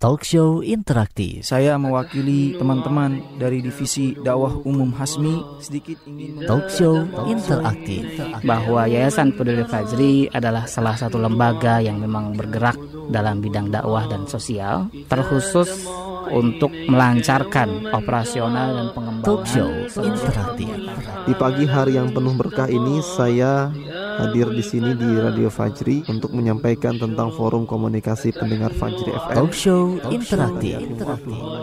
Talk Show Interaktif. Saya mewakili teman-teman dari divisi dakwah umum Hasmi sedikit ingin Talk Show Interaktif. bahwa Yayasan Peduli Fajri adalah salah satu lembaga yang memang bergerak dalam bidang dakwah dan sosial, terkhusus untuk melancarkan operasional dan pengembangan Talk Show Interaktif. Di pagi hari yang penuh berkah ini saya hadir di sini di Radio Fajri untuk menyampaikan tentang forum komunikasi pendengar Fajri FM. Talk Show Interaktif.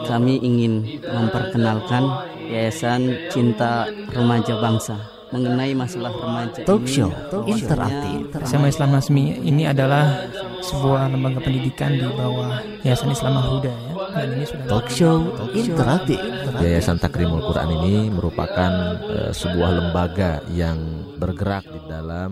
Kami ingin memperkenalkan Yayasan Cinta Remaja Bangsa mengenai masalah remaja. Talk ini Show Interaktif. SMA Islam Nasmi ini adalah sebuah lembaga pendidikan di bawah Yayasan Islam Al-Huda ya. Dan ini sudah Talk Show Interaktif. Yayasan Takrimul Quran ini merupakan eh, sebuah lembaga yang bergerak di dalam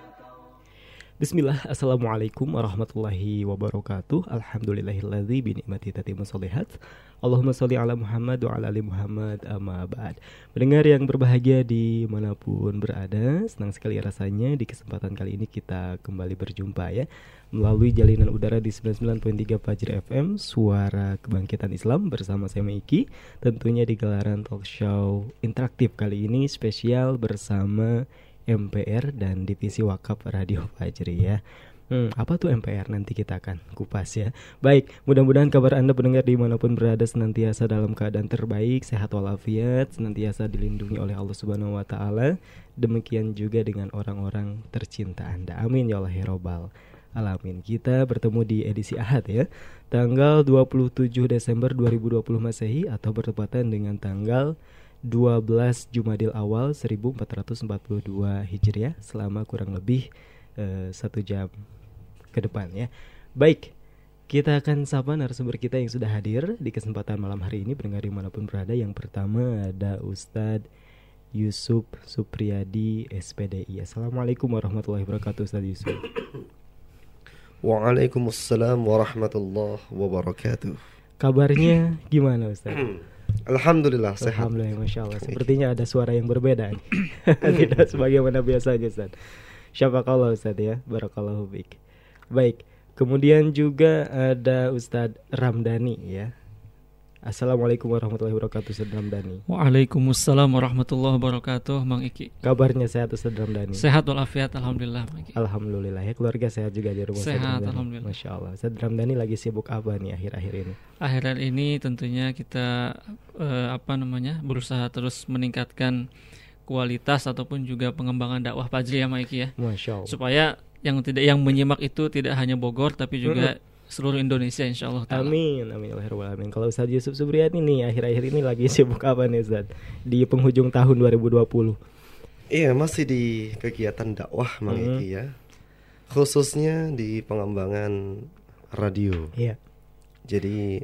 Bismillah, Assalamualaikum warahmatullahi wabarakatuh. Alhamdulillahilladzi binikmati tatimu solihat Allahumma sholli ala Muhammad wa ala ali Muhammad amma ba'd. Pendengar yang berbahagia di mana pun berada Senang sekali rasanya di kesempatan kali ini kita kembali berjumpa ya Melalui jalinan udara di 99.3 Fajri FM Suara Kebangkitan Islam bersama saya Meiki. Tentunya di gelaran talk show interaktif kali ini spesial bersama MPR dan Divisi Wakaf Radio Fajri ya. Hmm, apa tuh MPR nanti kita akan kupas ya. Baik, mudah-mudahan kabar anda pendengar di mana pun berada senantiasa dalam keadaan terbaik, sehat walafiat, senantiasa dilindungi oleh Allah Subhanahu Wa Taala. Demikian juga dengan orang-orang tercinta anda. Amin ya Allah ya Robbal Alamin. Kita bertemu di edisi Ahad ya, tanggal 27 Desember 2020 Masehi atau bertepatan dengan tanggal 12 Jumadil awal 1442 Hijriah selama kurang lebih eh, satu jam ke depan ya. Baik, kita akan sapa narasumber kita yang sudah hadir di kesempatan malam hari ini pendengar di mana pun berada. Yang pertama ada Ustadz Yusuf Supriyadi SPDI. Assalamualaikum warahmatullahi wabarakatuh Ustadz Yusuf. Waalaikumsalam warahmatullahi wabarakatuh. Kabarnya gimana Ustadz? Alhamdulillah sehat. Alhamdulillah, masya Allah. Sepertinya ada suara yang berbeda nih. Tidak sebagaimana biasanya, Ustaz. Syafakallah Ustaz ya, barakallahu fiik. Baik, kemudian juga ada Ustaz Ramdhani ya. Assalamualaikum warahmatullahi wabarakatuh Ustaz Ramdhani. Waalaikumsalam warahmatullahi wabarakatuh, Mang Iki. Kabarnya sehat Ustaz Ramdhani? Sehat walafiat alhamdulillah, Mang Iki. Alhamdulillah ya, keluarga sehat juga di rumah Sehat, alhamdulillah. Masya Allah. Ustaz Ramdhani lagi sibuk apa nih akhir-akhir ini? Akhir-akhir ini tentunya kita eh, apa namanya? berusaha terus meningkatkan kualitas ataupun juga pengembangan dakwah Fajri ya, Mang Iki ya. Masya Allah. Supaya yang tidak yang menyimak itu tidak hanya Bogor tapi juga seluruh Indonesia insyaallah taala. Amin, amin ya Allah Rabbal alamin. Kalau Ustaz Yusuf Subriyadi nih akhir-akhir ini lagi sibuk apa nih Ustaz? Di penghujung tahun 2020. Iya masih di kegiatan dakwah Mang Hmm. Ya. Khususnya di pengembangan radio. Iya. Jadi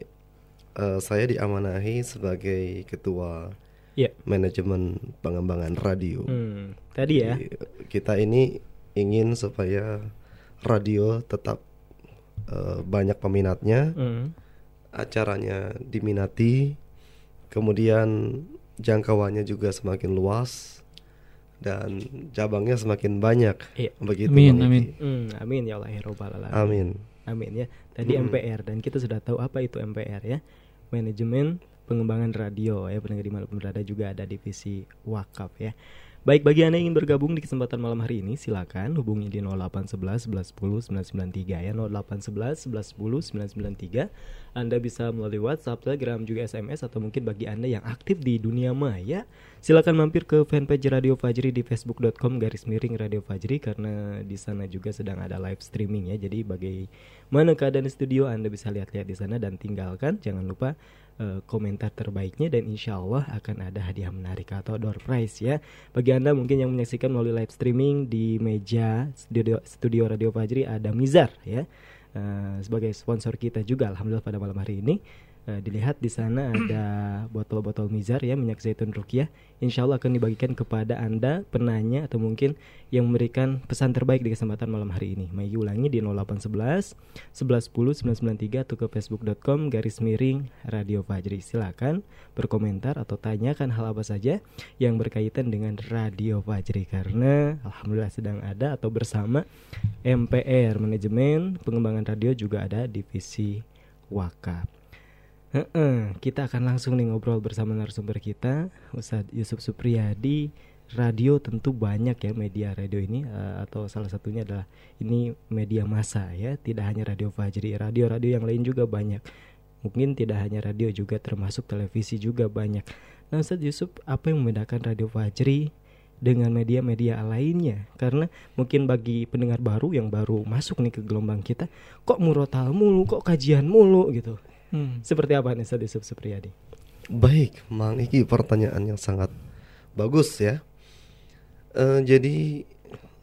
eh, saya diamanahi sebagai ketua Iya. manajemen pengembangan radio. Hmm, tadi ya. Jadi, kita ini ingin supaya radio tetap eh, banyak peminatnya, Hmm. acaranya diminati, kemudian jangkauannya juga semakin luas dan cabangnya semakin banyak. Iya. Begitu. Amin, amin. Hmm, amin ya Allah ya Rabbal alamin. Amin. Amin ya. Tadi Mm-mm. MPR dan kita sudah tahu apa itu MPR ya. Manajemen pengembangan radio ya pendengar di mana pun berada juga ada divisi wakaf ya. Baik bagi anda yang ingin bergabung di kesempatan malam hari ini silakan hubungi di 0811 1110 993 ya 0811 1110 993 Anda bisa melalui WhatsApp, Telegram juga SMS atau mungkin bagi anda yang aktif di dunia maya silakan mampir ke fanpage Radio Fajri di facebook.com garis miring Radio Fajri karena di sana juga sedang ada live streaming ya. Jadi bagaimana keadaan studio anda bisa lihat-lihat di sana. Dan tinggalkan jangan lupa eh, komentar terbaiknya dan insya Allah akan ada hadiah menarik atau door prize ya. Bagi anda mungkin yang menyaksikan melalui live streaming di meja studio, studio Radio Fajri ada Mizar ya. Eh, sebagai sponsor kita juga alhamdulillah pada malam hari ini Eh, dilihat di sana ada botol-botol mizar ya minyak zaitun rukyah insya Allah akan dibagikan kepada anda penanya atau mungkin yang memberikan pesan terbaik di kesempatan malam hari ini. Magi ulangi di 0811 1110 993 atau ke facebook.com garis miring Radio Fajri. Silakan berkomentar atau tanyakan hal apa saja yang berkaitan dengan Radio Fajri. Karena Alhamdulillah sedang ada atau bersama MPR Manajemen Pengembangan Radio juga ada divisi wakaf kita akan langsung nih ngobrol bersama narasumber kita Ustadz Yusuf Supriyadi. Radio tentu banyak ya media radio ini uh, atau salah satunya adalah ini media massa ya tidak hanya radio Fajri radio-radio yang lain juga banyak. Mungkin tidak hanya radio juga termasuk televisi juga banyak. Nah Ustadz Yusuf apa yang membedakan radio Fajri dengan media-media lainnya? Karena mungkin bagi pendengar baru yang baru masuk nih ke gelombang kita kok murotal mulu kok kajian mulu gitu Hmm. Seperti apa nih Ustaz Yusuf Supriyadi? Baik, Mang Iki pertanyaan yang sangat bagus ya. Uh, jadi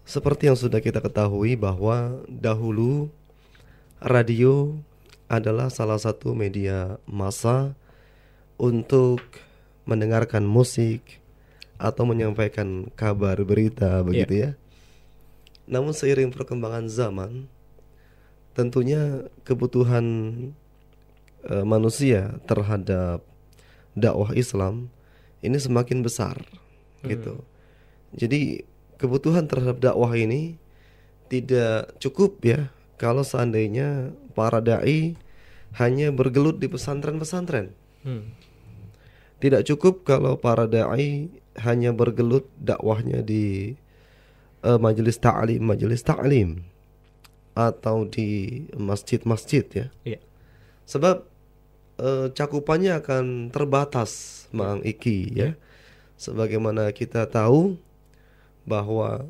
seperti yang sudah kita ketahui bahwa dahulu radio adalah salah satu media massa untuk mendengarkan musik atau menyampaikan kabar berita begitu yeah. ya. Namun seiring perkembangan zaman tentunya kebutuhan e, manusia terhadap dakwah Islam ini semakin besar hmm. gitu. Jadi kebutuhan terhadap dakwah ini tidak cukup ya kalau seandainya para dai hanya bergelut di pesantren-pesantren. Hmm. Tidak cukup kalau para dai hanya bergelut dakwahnya di uh, majelis ta'lim, majelis ta'lim atau di masjid-masjid ya. Yeah. Sebab uh, cakupannya akan terbatas, Mang Iki ya. Sebagaimana kita tahu bahwa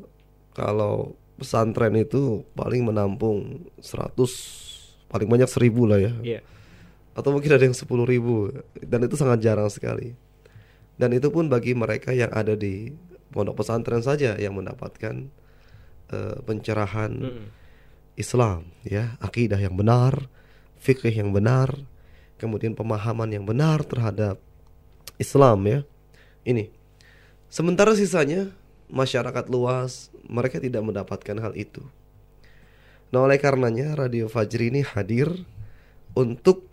kalau pesantren itu paling menampung 100 paling banyak seribu lah ya. Yeah. Atau mungkin ada yang sepuluh ribu dan itu sangat jarang sekali. Dan itu pun bagi mereka yang ada di pondok pesantren saja yang mendapatkan uh, pencerahan mm. Islam ya, akidah yang benar, fikih yang benar, kemudian pemahaman yang benar terhadap Islam ya. Ini. Sementara sisanya masyarakat luas mereka tidak mendapatkan hal itu. Nah, oleh karenanya Radio Fajri ini hadir untuk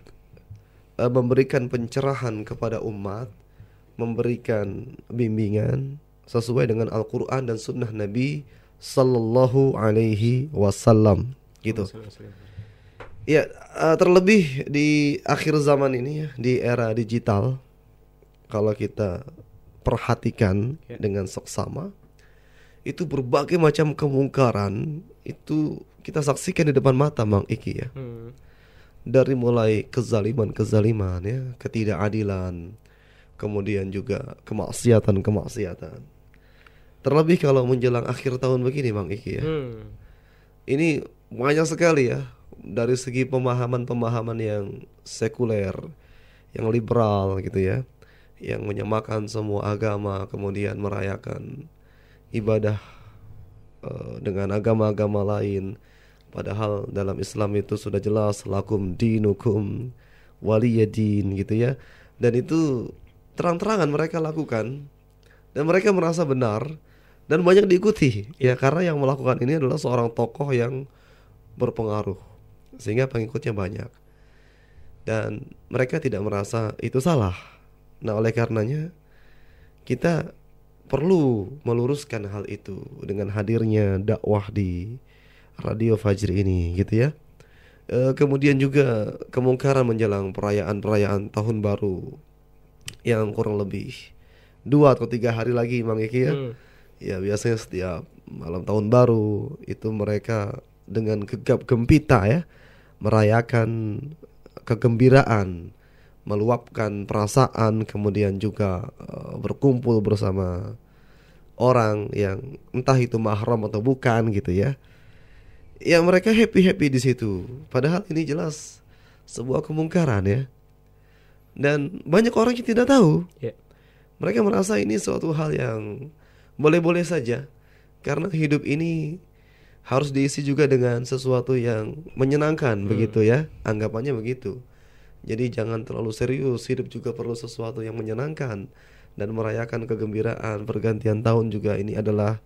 uh, memberikan pencerahan kepada umat, memberikan bimbingan sesuai dengan Al-Qur'an dan sunnah Nabi sallallahu alaihi wasallam gitu. Ya, uh, terlebih di akhir zaman ini ya, di era digital, kalau kita perhatikan ya. dengan seksama, itu berbagai macam kemungkaran itu kita saksikan di depan mata, Mang Iki ya. Hmm. Dari mulai kezaliman-kezaliman ya, ketidakadilan, kemudian juga kemaksiatan-kemaksiatan. Terlebih kalau menjelang akhir tahun begini, Mang Iki ya. Hmm. Ini banyak sekali ya dari segi pemahaman-pemahaman yang sekuler, yang liberal gitu ya, yang menyamakan semua agama kemudian merayakan ibadah uh, dengan agama-agama lain. Padahal dalam Islam itu sudah jelas lakum dinukum waliyadin gitu ya. Dan itu terang-terangan mereka lakukan dan mereka merasa benar dan banyak diikuti ya karena yang melakukan ini adalah seorang tokoh yang berpengaruh sehingga pengikutnya banyak dan mereka tidak merasa itu salah. Nah, oleh karenanya kita perlu meluruskan hal itu dengan hadirnya dakwah di Radio Fajri ini gitu ya. E, kemudian juga kemungkaran menjelang perayaan-perayaan tahun baru yang kurang lebih dua atau tiga hari lagi Mang Eki ya. Hmm. Ya biasanya setiap malam tahun baru itu mereka dengan gegap gempita ya merayakan kegembiraan, meluapkan perasaan, kemudian juga uh, berkumpul bersama orang yang entah itu mahram atau bukan gitu ya. Ya mereka happy happy di situ. Padahal ini jelas sebuah kemungkaran ya. Dan banyak orang yang tidak tahu. Yeah. Mereka merasa ini suatu hal yang boleh-boleh saja karena hidup ini harus diisi juga dengan sesuatu yang menyenangkan hmm. begitu ya anggapannya begitu Jadi jangan terlalu serius, hidup juga perlu sesuatu yang menyenangkan dan merayakan kegembiraan pergantian tahun juga ini adalah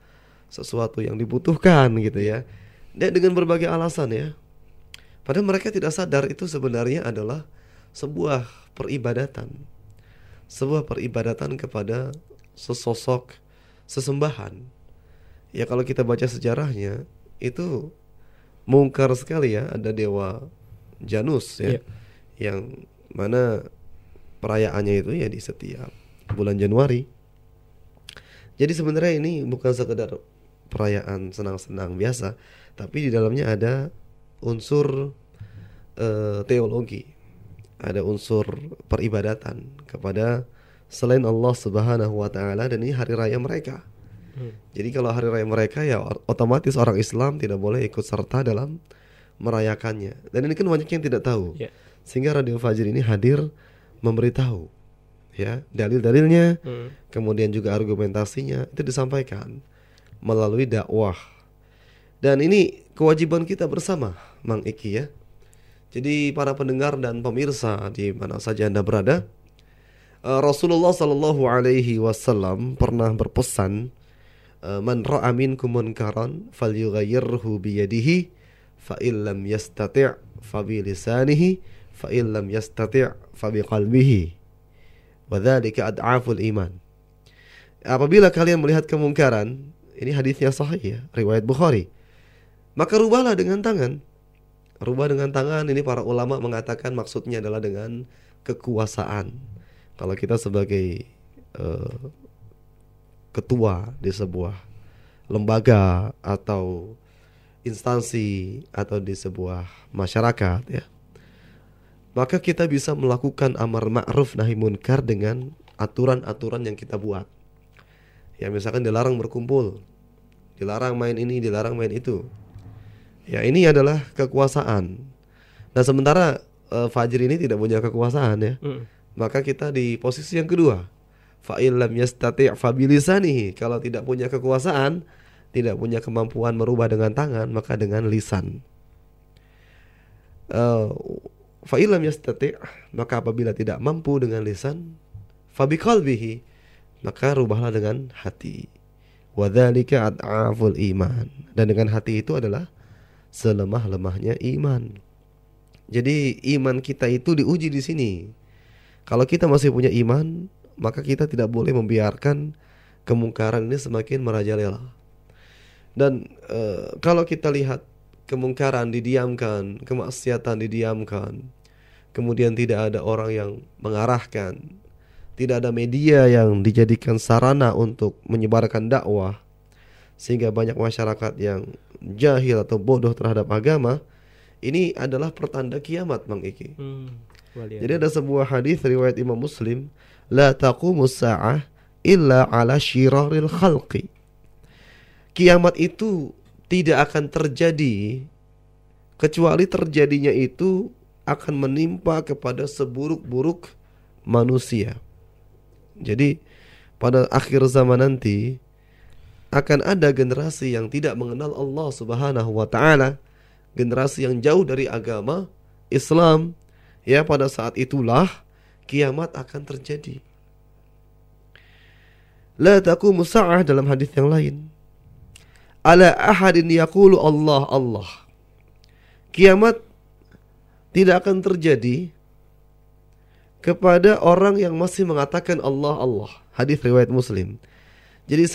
sesuatu yang dibutuhkan gitu ya. Dan dengan berbagai alasan ya. Padahal mereka tidak sadar itu sebenarnya adalah sebuah peribadatan. Sebuah peribadatan kepada sesosok sesembahan. Ya kalau kita baca sejarahnya itu mungkar sekali ya ada dewa Janus ya. Iya. Yang mana perayaannya itu ya di setiap bulan Januari. Jadi sebenarnya ini bukan sekedar perayaan senang-senang biasa, tapi di dalamnya ada unsur eh, teologi, ada unsur peribadatan kepada selain Allah Subhanahu wa taala dan ini hari raya mereka. Jadi kalau hari raya mereka ya otomatis orang Islam tidak boleh ikut serta dalam merayakannya. Dan ini kan banyak yang tidak tahu. Ya. Sehingga Radio Fajr ini hadir memberitahu ya dalil-dalilnya, Hmm. kemudian juga argumentasinya itu disampaikan melalui dakwah. Dan ini kewajiban kita bersama, Mang Iki ya. Jadi para pendengar dan pemirsa di mana saja Anda berada, eh, Rasulullah Shallallahu alaihi wasallam pernah berpesan, "Man ra'a minkum munkaran falyughayyirhu bi yadihi, fa illam yastati' fa bi lisanihi, fa illam yastati' fa bi qalbihi." Wadzalika ad'aful iman. Apabila kalian melihat kemungkaran, ini hadisnya sahih ya, riwayat Bukhari. Maka rubahlah dengan tangan. Rubah dengan tangan ini para ulama mengatakan maksudnya adalah dengan kekuasaan. Kalau kita sebagai eh, ketua di sebuah lembaga atau instansi atau di sebuah masyarakat ya. Maka kita bisa melakukan amar ma'ruf nahi munkar dengan aturan-aturan yang kita buat. Ya misalkan dilarang berkumpul, dilarang main ini, dilarang main itu. Ya ini adalah kekuasaan. Nah sementara eh, Fajri ini tidak punya kekuasaan ya. Hmm. Maka kita di posisi yang kedua. Fa'il lam yastati' fabilisanihi. Kalau tidak punya kekuasaan, tidak punya kemampuan merubah dengan tangan, maka dengan lisan. Eh, Fa'il lam yastati' maka apabila tidak mampu dengan lisan, fabiqalbihi maka rubahlah dengan hati. Wadzalika ad'aful iman. Dan dengan hati itu adalah selemah-lemahnya iman. Jadi iman kita itu diuji di sini. Kalau kita masih punya iman, maka kita tidak boleh membiarkan kemungkaran ini semakin merajalela. Dan eh, kalau kita lihat kemungkaran didiamkan, kemaksiatan didiamkan, kemudian tidak ada orang yang mengarahkan, tidak ada media yang dijadikan sarana untuk menyebarkan dakwah, sehingga banyak masyarakat yang jahil atau bodoh terhadap agama, ini adalah pertanda kiamat, Bang Iki. Hmm. Jadi ada sebuah hadis riwayat Imam Muslim, la taqumus sa'ah illa ala syiraril khalqi. Kiamat itu tidak akan terjadi kecuali terjadinya itu akan menimpa kepada seburuk-buruk manusia. Jadi pada akhir zaman nanti akan ada generasi yang tidak mengenal Allah Subhanahu wa taala, generasi yang jauh dari agama Islam. Ya, pada saat itulah kiamat akan terjadi. La taqumu sa'ah dalam hadis yang lain. Ala ahadin yaqulu Allah Allah. Kiamat tidak akan terjadi kepada orang yang masih mengatakan Allah Allah. Hadis riwayat Muslim. Jadi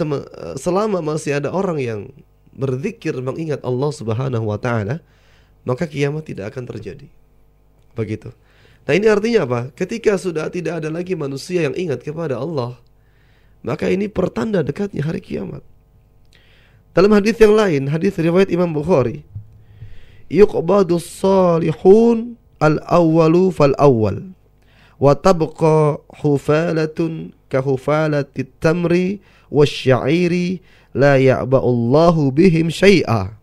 selama masih ada orang yang berzikir mengingat Allah Subhanahu wa taala, maka kiamat tidak akan terjadi. Begitu. Nah, ini artinya apa? Ketika sudah tidak ada lagi manusia yang ingat kepada Allah, maka ini pertanda dekatnya hari kiamat. Dalam hadis yang lain, hadis riwayat Imam Bukhari, yuqbadus salihun al-awwalu fal awwal wa tabqa hufalatun ka hufalati tamri wasyairi la ya'ba'ullahu bihim syai'a.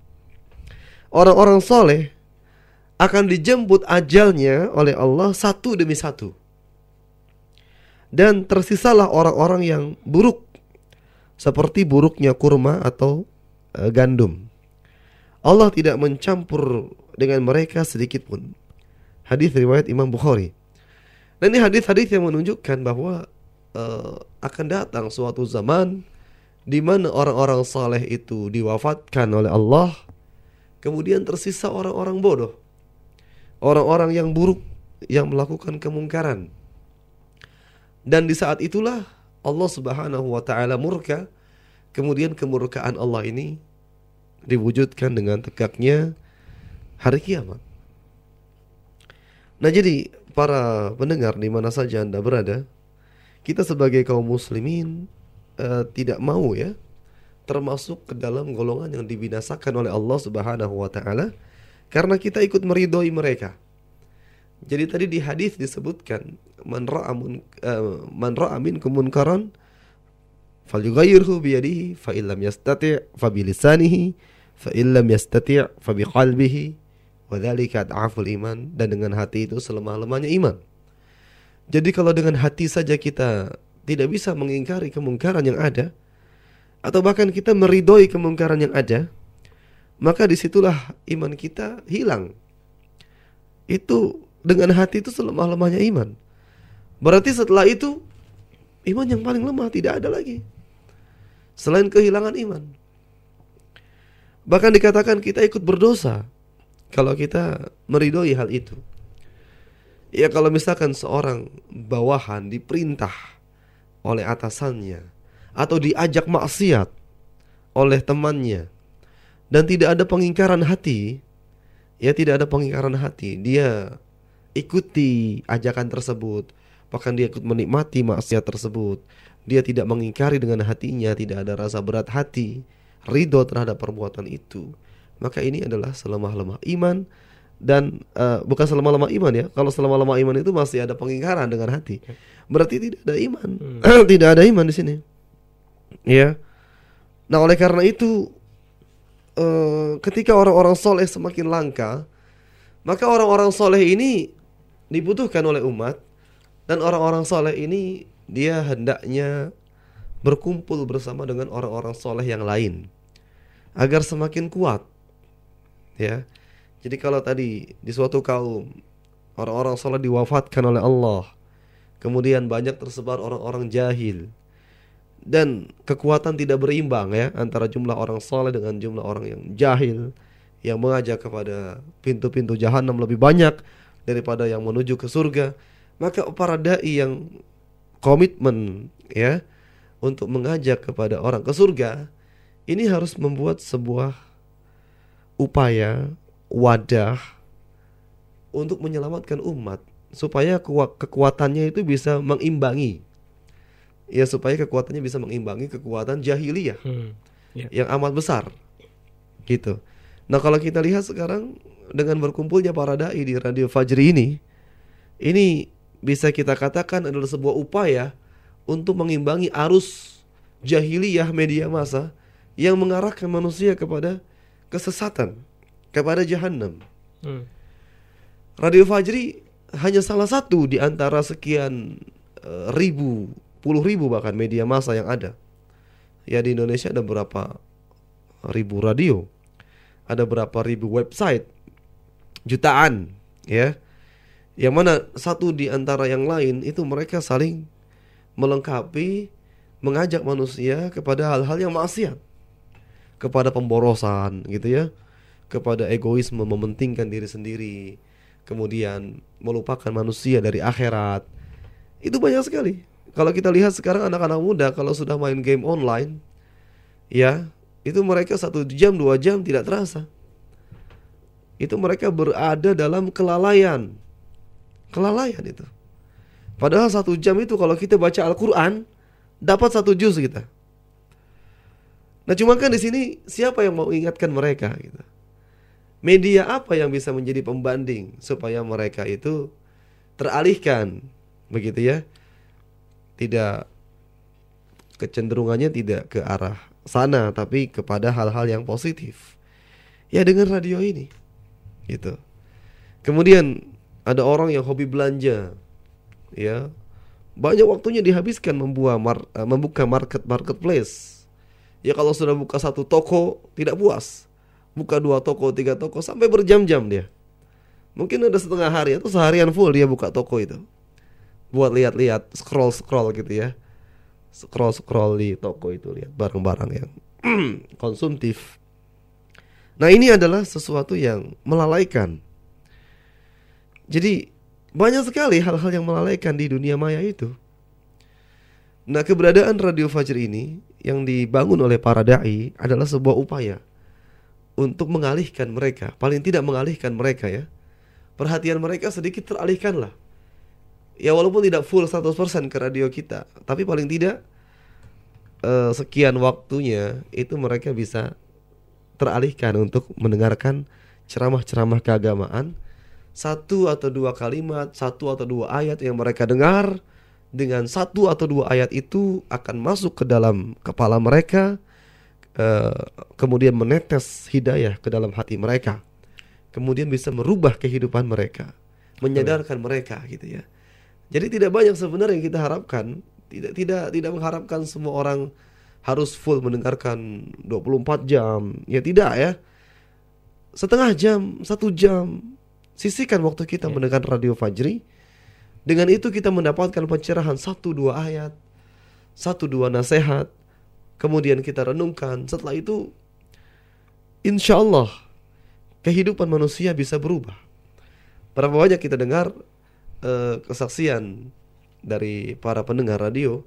Orang-orang soleh akan dijemput ajalnya oleh Allah satu demi satu. Dan tersisalah orang-orang yang buruk seperti buruknya kurma atau eh, gandum. Allah tidak mencampur dengan mereka sedikit pun. Hadis riwayat Imam Bukhari. Nah ini hadis-hadis yang menunjukkan bahwa uh, akan datang suatu zaman di mana orang-orang saleh itu diwafatkan oleh Allah, kemudian tersisa orang-orang bodoh, orang-orang yang buruk yang melakukan kemungkaran. Dan di saat itulah Allah Subhanahu wa taala murka, kemudian kemurkaan Allah ini diwujudkan dengan tegaknya hari kiamat. Nah, jadi para pendengar di mana saja Anda berada, kita sebagai kaum muslimin uh, tidak mau ya termasuk ke dalam golongan yang dibinasakan oleh Allah Subhanahu wa taala karena kita ikut meridhoi mereka. Jadi tadi di hadis disebutkan man ra'a uh, man ra'a minkum munkaran falyughayyirhu bi yadihi fa illam yastati' fa bi lisanihi fa illam yastati' fa bi qalbihi Wadhalika ad'aful iman dan dengan hati itu selemah-lemahnya iman. Jadi kalau dengan hati saja kita tidak bisa mengingkari kemungkaran yang ada atau bahkan kita meridhoi kemungkaran yang ada, maka di situlah iman kita hilang. Itu dengan hati itu selemah-lemahnya iman. Berarti setelah itu iman yang paling lemah tidak ada lagi. Selain kehilangan iman. Bahkan dikatakan kita ikut berdosa kalau kita meridhoi hal itu. Ya kalau misalkan seorang bawahan diperintah oleh atasannya atau diajak maksiat oleh temannya dan tidak ada pengingkaran hati, ya tidak ada pengingkaran hati, dia ikuti ajakan tersebut, bahkan dia ikut menikmati maksiat tersebut. Dia tidak mengingkari dengan hatinya, tidak ada rasa berat hati, ridho terhadap perbuatan itu maka ini adalah selemah-lemah iman dan uh, bukan selemah-lemah iman ya. Kalau selemah-lemah iman itu masih ada pengingkaran dengan hati. Berarti tidak ada iman. Hmm. tidak ada iman di sini. Ya. Nah, oleh karena itu uh, ketika orang-orang soleh semakin langka, maka orang-orang soleh ini dibutuhkan oleh umat dan orang-orang soleh ini dia hendaknya berkumpul bersama dengan orang-orang soleh yang lain agar semakin kuat ya. Jadi kalau tadi di suatu kaum orang-orang soleh diwafatkan oleh Allah kemudian banyak tersebar orang-orang jahil dan kekuatan tidak berimbang ya antara jumlah orang soleh dengan jumlah orang yang jahil yang mengajak kepada pintu-pintu jahanam lebih banyak daripada yang menuju ke surga. Maka para dai yang komitmen ya untuk mengajak kepada orang ke surga ini harus membuat sebuah upaya wadah untuk menyelamatkan umat supaya kekuatannya itu bisa mengimbangi ya supaya kekuatannya bisa mengimbangi kekuatan jahiliyah hmm, yeah. yang amat besar gitu nah kalau kita lihat sekarang dengan berkumpulnya para dai di radio Fajri ini ini bisa kita katakan adalah sebuah upaya untuk mengimbangi arus jahiliyah media massa yang mengarahkan manusia kepada kesesatan kepada jahanam. Hmm. Radio Fajri hanya salah satu di antara sekian uh, ribu, puluh ribu bahkan media massa yang ada. Ya di Indonesia ada berapa ribu radio, ada berapa ribu website, jutaan, ya. Yang mana satu di antara yang lain itu mereka saling melengkapi, mengajak manusia kepada hal-hal yang maksiat. Kepada pemborosan gitu ya. Kepada egoisme mementingkan diri sendiri. Kemudian melupakan manusia dari akhirat. Itu banyak sekali kalau kita lihat sekarang anak-anak muda kalau sudah main game online ya itu mereka satu jam dua jam tidak terasa. Itu mereka berada dalam kelalaian. Kelalaian itu. Padahal satu jam itu kalau kita baca Al-Quran dapat satu juz kita. Nah, cuma kan di sini siapa yang mau ingatkan mereka gitu. Media apa yang bisa menjadi pembanding supaya mereka itu teralihkan? Begitu ya. Tidak kecenderungannya tidak ke arah sana tapi kepada hal-hal yang positif. Ya dengan radio ini. Gitu. Kemudian ada orang yang hobi belanja ya. Banyak waktunya dihabiskan membuat mar, eh, membuka market marketplace Ya kalau sudah buka satu toko tidak puas. Buka dua toko, tiga toko sampai berjam-jam dia. Mungkin ada setengah hari atau seharian full dia buka toko itu. Buat lihat-lihat, scroll-scroll gitu ya. Scroll-scroll di toko itu lihat barang-barang yang konsumtif. Nah, ini adalah sesuatu yang melalaikan. Jadi banyak sekali hal-hal yang melalaikan di dunia maya itu. Nah, keberadaan Radio Fajr ini yang dibangun oleh para dai adalah sebuah upaya untuk mengalihkan mereka, paling tidak mengalihkan mereka ya. Perhatian mereka sedikit teralihkan lah. Ya walaupun tidak full 100% ke radio kita, tapi paling tidak uh, sekian waktunya itu mereka bisa teralihkan untuk mendengarkan ceramah-ceramah keagamaan. Satu atau dua kalimat, satu atau dua ayat yang mereka dengar dengan satu atau dua ayat itu akan masuk ke dalam kepala mereka uh, kemudian menetes hidayah ke dalam hati mereka. Kemudian bisa merubah kehidupan mereka menyadarkan mereka gitu ya jadi tidak banyak sebenarnya yang kita harapkan. Tidak tidak tidak mengharapkan semua orang harus full mendengarkan 24 jam. Ya tidak ya. Setengah jam satu jam. Sisihkan waktu kita yeah. mendengar radio Fajri. Dengan itu kita mendapatkan pencerahan satu dua ayat satu dua nasihat. Kemudian kita renungkan. Setelah itu insya Allah kehidupan manusia bisa berubah. Berapa banyak kita dengar uh, kesaksian dari para pendengar radio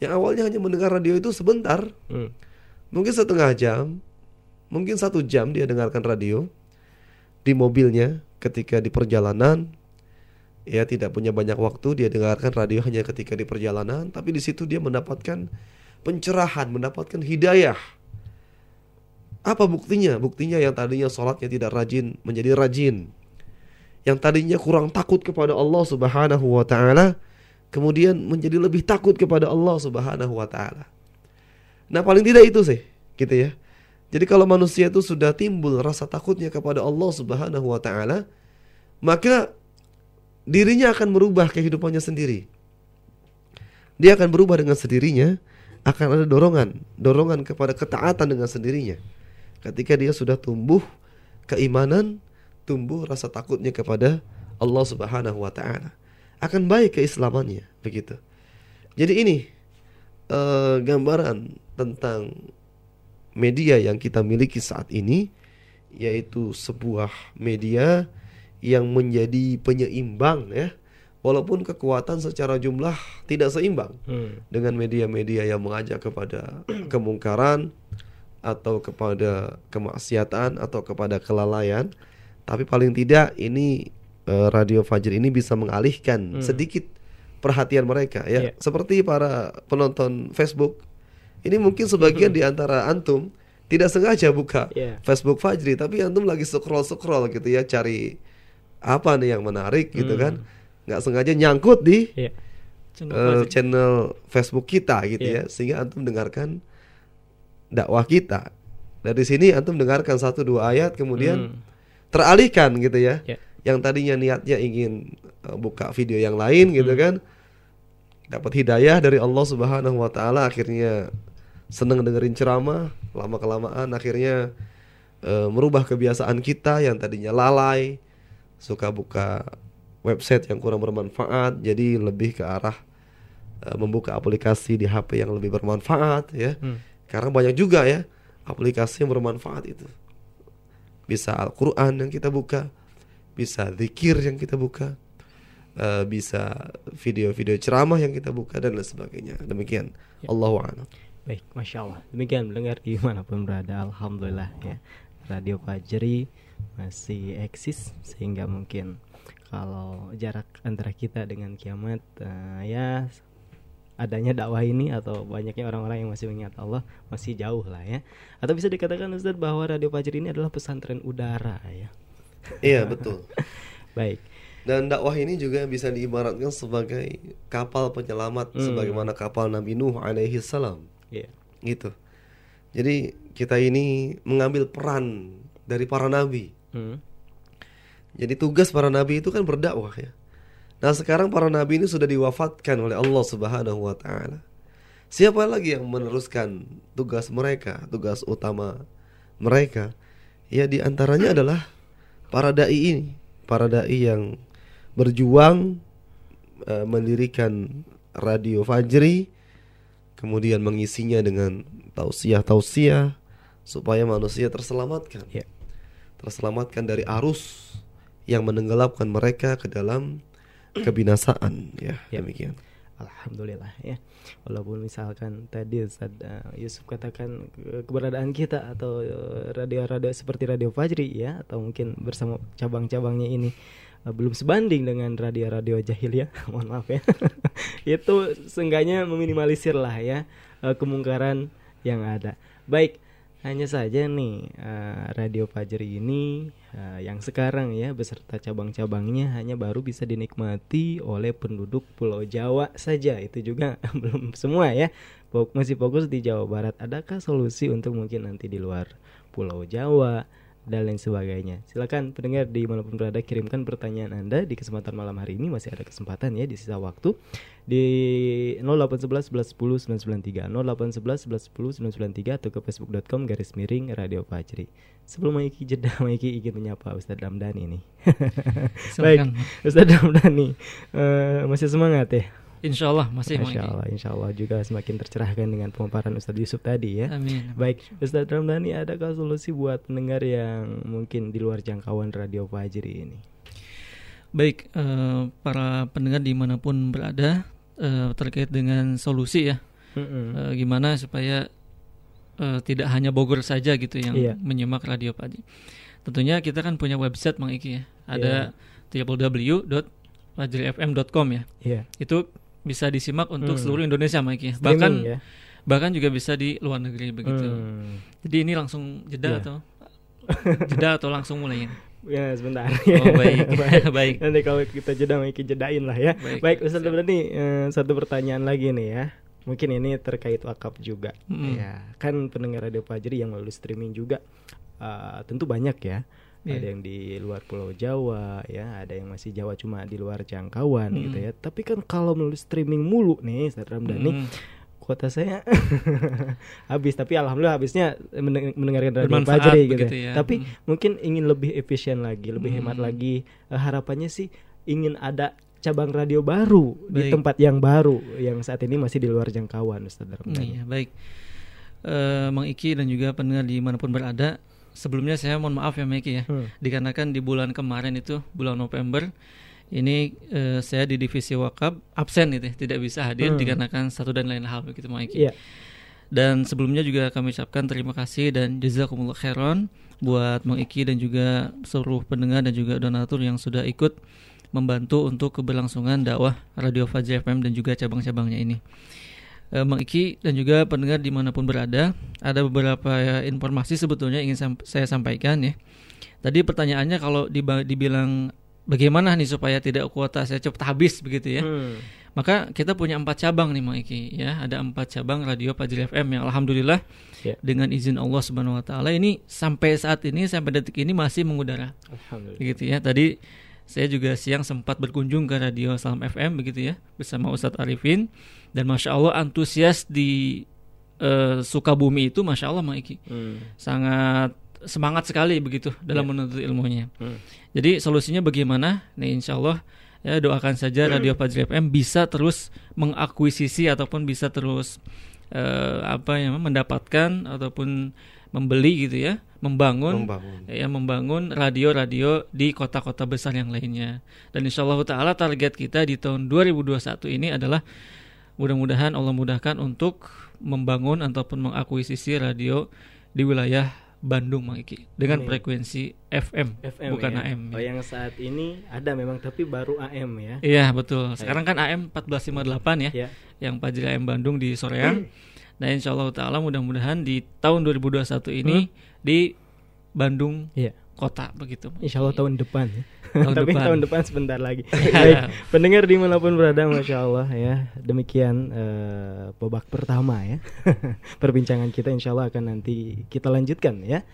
yang awalnya hanya mendengar radio itu sebentar, hmm. mungkin setengah jam, mungkin satu jam dia dengarkan radio di mobilnya ketika di perjalanan, ya tidak punya banyak waktu dia dengarkan radio hanya ketika di perjalanan, tapi di situ dia mendapatkan pencerahan, mendapatkan hidayah. Apa buktinya? Buktinya yang tadinya sholatnya tidak rajin menjadi rajin. Yang tadinya kurang takut kepada Allah Subhanahu wa taala kemudian menjadi lebih takut kepada Allah Subhanahu wa taala. Nah, paling tidak itu sih, gitu ya. Jadi kalau manusia itu sudah timbul rasa takutnya kepada Allah Subhanahu wa taala, maka dirinya akan merubah kehidupannya sendiri. Dia akan berubah dengan sendirinya, akan ada dorongan, dorongan kepada ketaatan dengan sendirinya. Ketika dia sudah tumbuh keimanan, tumbuh rasa takutnya kepada Allah Subhanahu wa taala akan baik keislamannya begitu. Jadi ini uh, gambaran tentang media yang kita miliki saat ini yaitu sebuah media yang menjadi penyeimbang ya walaupun kekuatan secara jumlah tidak seimbang hmm. dengan media-media yang mengajak kepada kemungkaran atau kepada kemaksiatan atau kepada kelalaian tapi paling tidak ini uh, radio Fajr ini bisa mengalihkan hmm. sedikit perhatian mereka ya. Yeah. Seperti para penonton Facebook. Ini mungkin sebagian di antara antum tidak sengaja buka yeah. Facebook Fajri tapi antum lagi scroll-scroll gitu ya cari apa nih yang menarik gitu hmm. kan. nggak sengaja nyangkut di yeah. channel, uh, channel Facebook kita gitu yeah. ya sehingga antum dengarkan dakwah kita. Dari sini antum dengarkan satu dua ayat kemudian hmm. Teralihkan gitu ya. Yeah yang tadinya niatnya ingin uh, buka video yang lain gitu hmm. kan dapat hidayah dari Allah Subhanahu wa taala akhirnya seneng dengerin ceramah lama kelamaan akhirnya uh, merubah kebiasaan kita yang tadinya lalai suka buka website yang kurang bermanfaat jadi lebih ke arah uh, membuka aplikasi di HP yang lebih bermanfaat ya hmm. karena banyak juga ya aplikasi yang bermanfaat itu bisa Al-Qur'an yang kita buka bisa zikir yang kita buka, uh, bisa video-video ceramah yang kita buka dan lain sebagainya. Demikian. Ya. Allahu a'lam. Baik, masya Allah. Demikian mendengar di mana pun berada, alhamdulillah ya. Radio Fajri masih eksis sehingga mungkin kalau jarak antara kita dengan kiamat uh, ya adanya dakwah ini atau banyaknya orang-orang yang masih mengingat Allah masih jauh lah ya. Atau bisa dikatakan Ustaz bahwa Radio Fajri ini adalah pesantren udara ya iya betul baik dan dakwah ini juga bisa diibaratkan sebagai kapal penyelamat hmm. sebagaimana kapal Nabi Nuh alaihi salam. Yeah. Gitu. Jadi kita ini mengambil peran dari para nabi. Hmm. Jadi tugas para nabi itu kan berdakwah ya. Nah, sekarang para nabi ini sudah diwafatkan oleh Allah Subhanahu wa taala. Siapa lagi yang meneruskan tugas mereka, tugas utama mereka? Ya di antaranya adalah para dai ini, para dai yang berjuang eh, mendirikan radio Fajri, kemudian mengisinya dengan tausiah-tausiah supaya manusia terselamatkan, Ya. terselamatkan dari arus yang menenggelamkan mereka ke dalam kebinasaan, ya, Ya. demikian. Alhamdulillah ya. Walaupun misalkan tadi Ustaz uh, Yusuf katakan uh, keberadaan kita atau uh, radio-radio seperti Radio Fajri ya atau mungkin bersama cabang-cabangnya ini uh, belum sebanding dengan radio-radio jahiliyah, mohon maaf ya. Itu seenggaknya meminimalisir lah ya uh, kemungkaran yang ada. Baik, hanya saja nih uh, Radio Fajri ini uh, yang sekarang ya beserta cabang-cabangnya hanya baru bisa dinikmati oleh penduduk Pulau Jawa saja. Itu juga belum semua ya. Masih fokus di Jawa Barat. Adakah solusi untuk mungkin nanti di luar Pulau Jawa dan lain sebagainya? Silakan pendengar di mana pun berada kirimkan pertanyaan Anda di kesempatan malam hari ini masih ada kesempatan ya di sisa waktu di 0811 11 10 993 0811 11 10 993 atau ke facebook.com garis miring Radio Fajri. Sebelum Maiki jeda, Maiki ingin menyapa Ustadz Ramdhani nih. Baik. Ustadz Ramdhani eh, masih semangat ya? Insya Allah masih Masya. Allah, Insya Allah juga semakin tercerahkan dengan pemaparan Ustadz Yusuf tadi ya. Amin. Baik, Ustadz Ramdhani adakah solusi buat pendengar yang mungkin di luar jangkauan Radio Fajri ini? Baik, eh, para pendengar di mana pun berada eh, terkait dengan solusi ya, Mm-mm. Eh, gimana supaya eh, tidak hanya Bogor saja gitu yang Iya. menyimak radio pagi. Tentunya kita kan punya website Mang Iki ya, ada Iya. www.fajrifm.com ya. Iya. Itu bisa disimak untuk Hmm. seluruh Indonesia Iki. ya. Streaming Bahkan ya. bahkan juga bisa di luar negeri begitu. Hmm. Jadi ini langsung jeda Iya. atau jeda atau langsung mulai? Ya sebentar. Oh, baik. Baik. Nanti kalau kita jeda Maiki jedain lah ya. Baik. Baik, Ustadz Ramdhani eh, satu pertanyaan lagi nih ya. Mungkin ini terkait wakaf juga. Mm. Ya, kan pendengar Radio Fajri yang melalui streaming juga eh, tentu banyak ya. Iya. Ada yang di luar Pulau Jawa ya, ada yang masih Jawa cuma di luar jangkauan Mm. gitu ya. Tapi kan kalau melalui streaming mulu nih Ustadz Ramdhani Mm. kuota saya habis tapi alhamdulillah habisnya mendeng- mendengarkan radio Fajri gitu. begitu ya. Tapi Hmm. mungkin ingin lebih efisien lagi, lebih hemat Hmm. lagi. Eh, harapannya sih ingin ada cabang radio baru di Baik. tempat yang baru yang saat ini masih di luar jangkauan Ustaz Ramdhani. Iya, baik. Eh Mang Iki dan juga pendengar di mana pun berada, sebelumnya saya mohon maaf ya Iki ya, Hmm. dikarenakan di bulan kemarin itu bulan November ini eh, saya di divisi wakaf absen gitu, ya, tidak bisa hadir Hmm. dikarenakan satu dan lain hal begitu Iki. Iya. Dan sebelumnya juga kami ucapkan terima kasih dan jazakumullah khairan buat Mang Iki dan juga seluruh pendengar dan juga donatur yang sudah ikut membantu untuk keberlangsungan dakwah Radio Fajr FM dan juga cabang-cabangnya ini. Eh, Mang Iki dan juga pendengar di mana pun berada, ada beberapa ya, informasi sebetulnya ingin sam- saya sampaikan ya. Tadi pertanyaannya kalau dibilang bagaimana nih supaya tidak kuota saya cepat habis begitu ya. Hmm. Maka kita punya empat cabang nih Mang Iki ya, ada empat cabang radio Fajri FM yang alhamdulillah Ya. dengan izin Allah Subhanahu Wa Taala ini sampai saat ini sampai detik ini masih mengudara Alhamdulillah. begitu ya. Tadi saya juga siang sempat berkunjung ke radio Salam FM begitu ya bersama Ustadz Arifin dan masya Allah antusias di eh, Sukabumi itu masya Allah Mang Iki Hmm. sangat semangat sekali begitu dalam Ya. menuntut ilmunya. Hmm. Jadi solusinya bagaimana? Nih insya Allah ya doakan saja Radio Fajri FM bisa terus mengakuisisi ataupun bisa terus eh, apa ya mendapatkan ataupun membeli gitu ya, membangun Membangun. ya membangun radio-radio di kota-kota besar yang lainnya. Dan insya Allah taala target kita di tahun 2021 ini adalah mudah-mudahan Allah mudahkan untuk membangun ataupun mengakuisisi radio di wilayah Bandung Mang Iki dengan frekuensi FM, FM bukan ya. AM. Oh, yang saat ini ada memang tapi baru AM ya. Iya betul. Sekarang kan AM 1458 ya, Ya. yang Fajri AM Bandung di soreang. Nah insya Allah taala mudah-mudahan di tahun 2021 ini di Bandung Iya. kota begitu. Insya Allah tahun depan ya. Tahun Tapi depan. tahun depan sebentar lagi. Baik, pendengar di mana pun berada, masya Allah ya. Demikian eh, babak pertama ya. Perbincangan kita insya Allah akan nanti kita lanjutkan ya.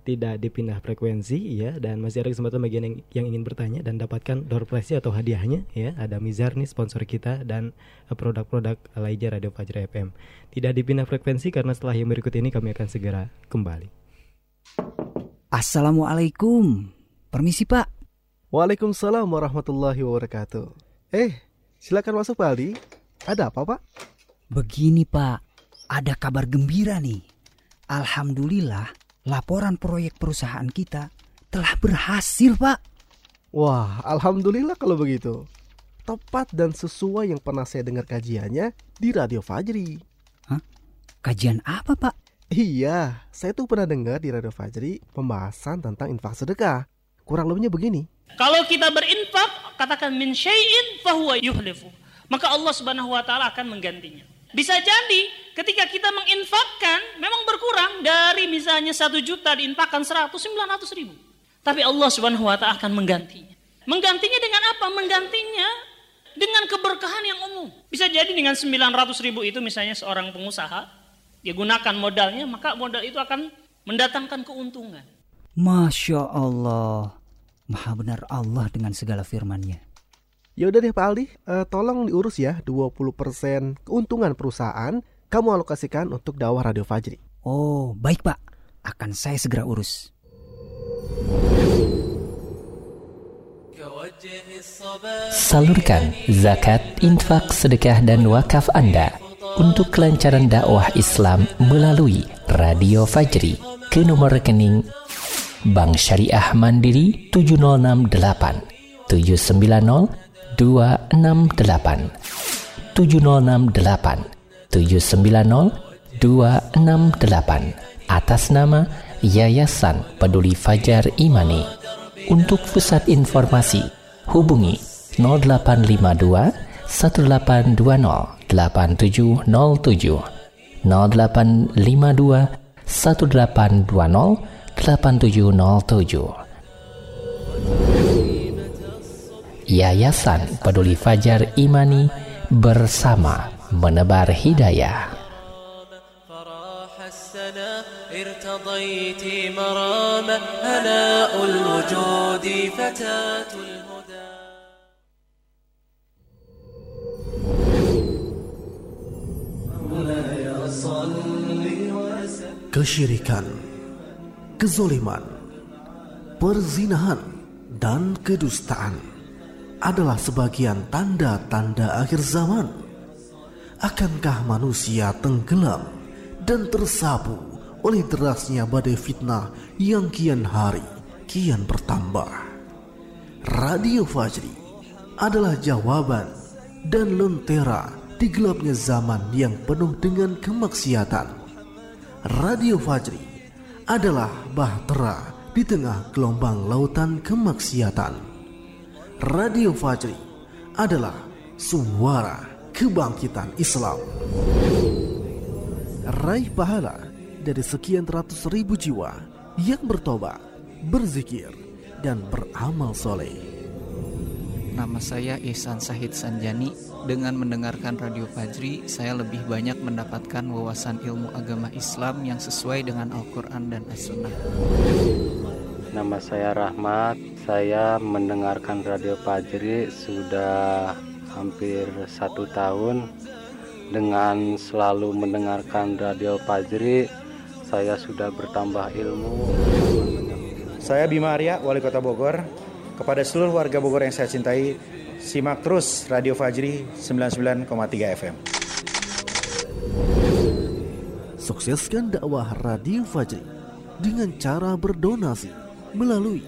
Tidak dipindah frekuensi ya dan masih ada kesempatan bagi yang, yang ingin bertanya dan dapatkan door prize atau hadiahnya ya. Ada Mizar nih sponsor kita dan eh, produk-produk lainnya Radio Fajra FM. Tidak dipindah frekuensi karena setelah yang berikut ini kami akan segera kembali. Assalamualaikum. Permisi Pak. Waalaikumsalam warahmatullahi wabarakatuh. Eh, Silakan masuk Pak Aldi. Ada apa Pak? Begini Pak, ada kabar gembira nih. Alhamdulillah, laporan proyek perusahaan kita telah berhasil Pak. Wah, Alhamdulillah kalau begitu. Tepat dan sesuai yang pernah saya dengar kajiannya di Radio Fajri. Hah? Kajian apa Pak? Iya, saya tuh pernah dengar di Radio Fajri pembahasan tentang infak sedekah. Kurang lebihnya begini. Kalau kita berinfak, katakan min syai'in fahuwa yuhlifu. Maka Allah Subhanahu wa taala akan menggantinya. Bisa jadi ketika kita menginfakkan memang berkurang dari misalnya satu juta diinfakkan seratus sembilan ratus ribu. Tapi Allah Subhanahu wa taala akan menggantinya. Menggantinya dengan apa? Menggantinya dengan keberkahan yang umum. Bisa jadi dengan 900 ribu itu misalnya seorang pengusaha, dia gunakan modalnya, maka modal itu akan mendatangkan keuntungan. Masya Allah, maha benar Allah dengan segala firmannya. Ya udah deh Pak Aldi, uh, tolong diurus ya 20% keuntungan perusahaan kamu alokasikan untuk dakwah Radio Fajri. Oh, baik Pak. Akan saya segera urus. Salurkan zakat, infak, sedekah dan wakaf Anda untuk kelancaran dakwah Islam melalui Radio Fajri ke nomor rekening Bank Syariah Mandiri 7068 790 268 7068 790 268 atas nama Yayasan Peduli Fajar Imani. Untuk pusat informasi hubungi 0852 1820 8707 0852 1820 8707 Yayasan Peduli Fajar Imani bersama menebar hidayah. Kesyirikan, kezoliman, perzinahan, dan kedustaan adalah sebagian tanda-tanda akhir zaman. Akankah manusia tenggelam dan tersapu oleh derasnya badai fitnah yang kian hari kian bertambah? Radio Fajri adalah jawaban dan lentera di gelapnya zaman yang penuh dengan kemaksiatan. Radio Fajri adalah bahtera di tengah gelombang lautan kemaksiatan. Radio Fajri adalah suara kebangkitan Islam. Raih pahala dari sekian ratus ribu jiwa yang bertobat, berzikir, dan beramal soleh. Nama saya Ihsan Sahid Sanjani. Dengan mendengarkan Radio Fajri, saya lebih banyak mendapatkan wawasan ilmu agama Islam yang sesuai dengan Al-Quran dan As-Sunnah. Nama saya Rahmat. Saya mendengarkan Radio Fajri sudah hampir satu tahun. Dengan selalu mendengarkan Radio Fajri, saya sudah bertambah ilmu. Saya Bima Arya, Wali Kota Bogor. Kepada seluruh warga Bogor yang saya cintai, simak terus Radio Fajri 99,3 FM. Sukseskan dakwah Radio Fajri dengan cara berdonasi melalui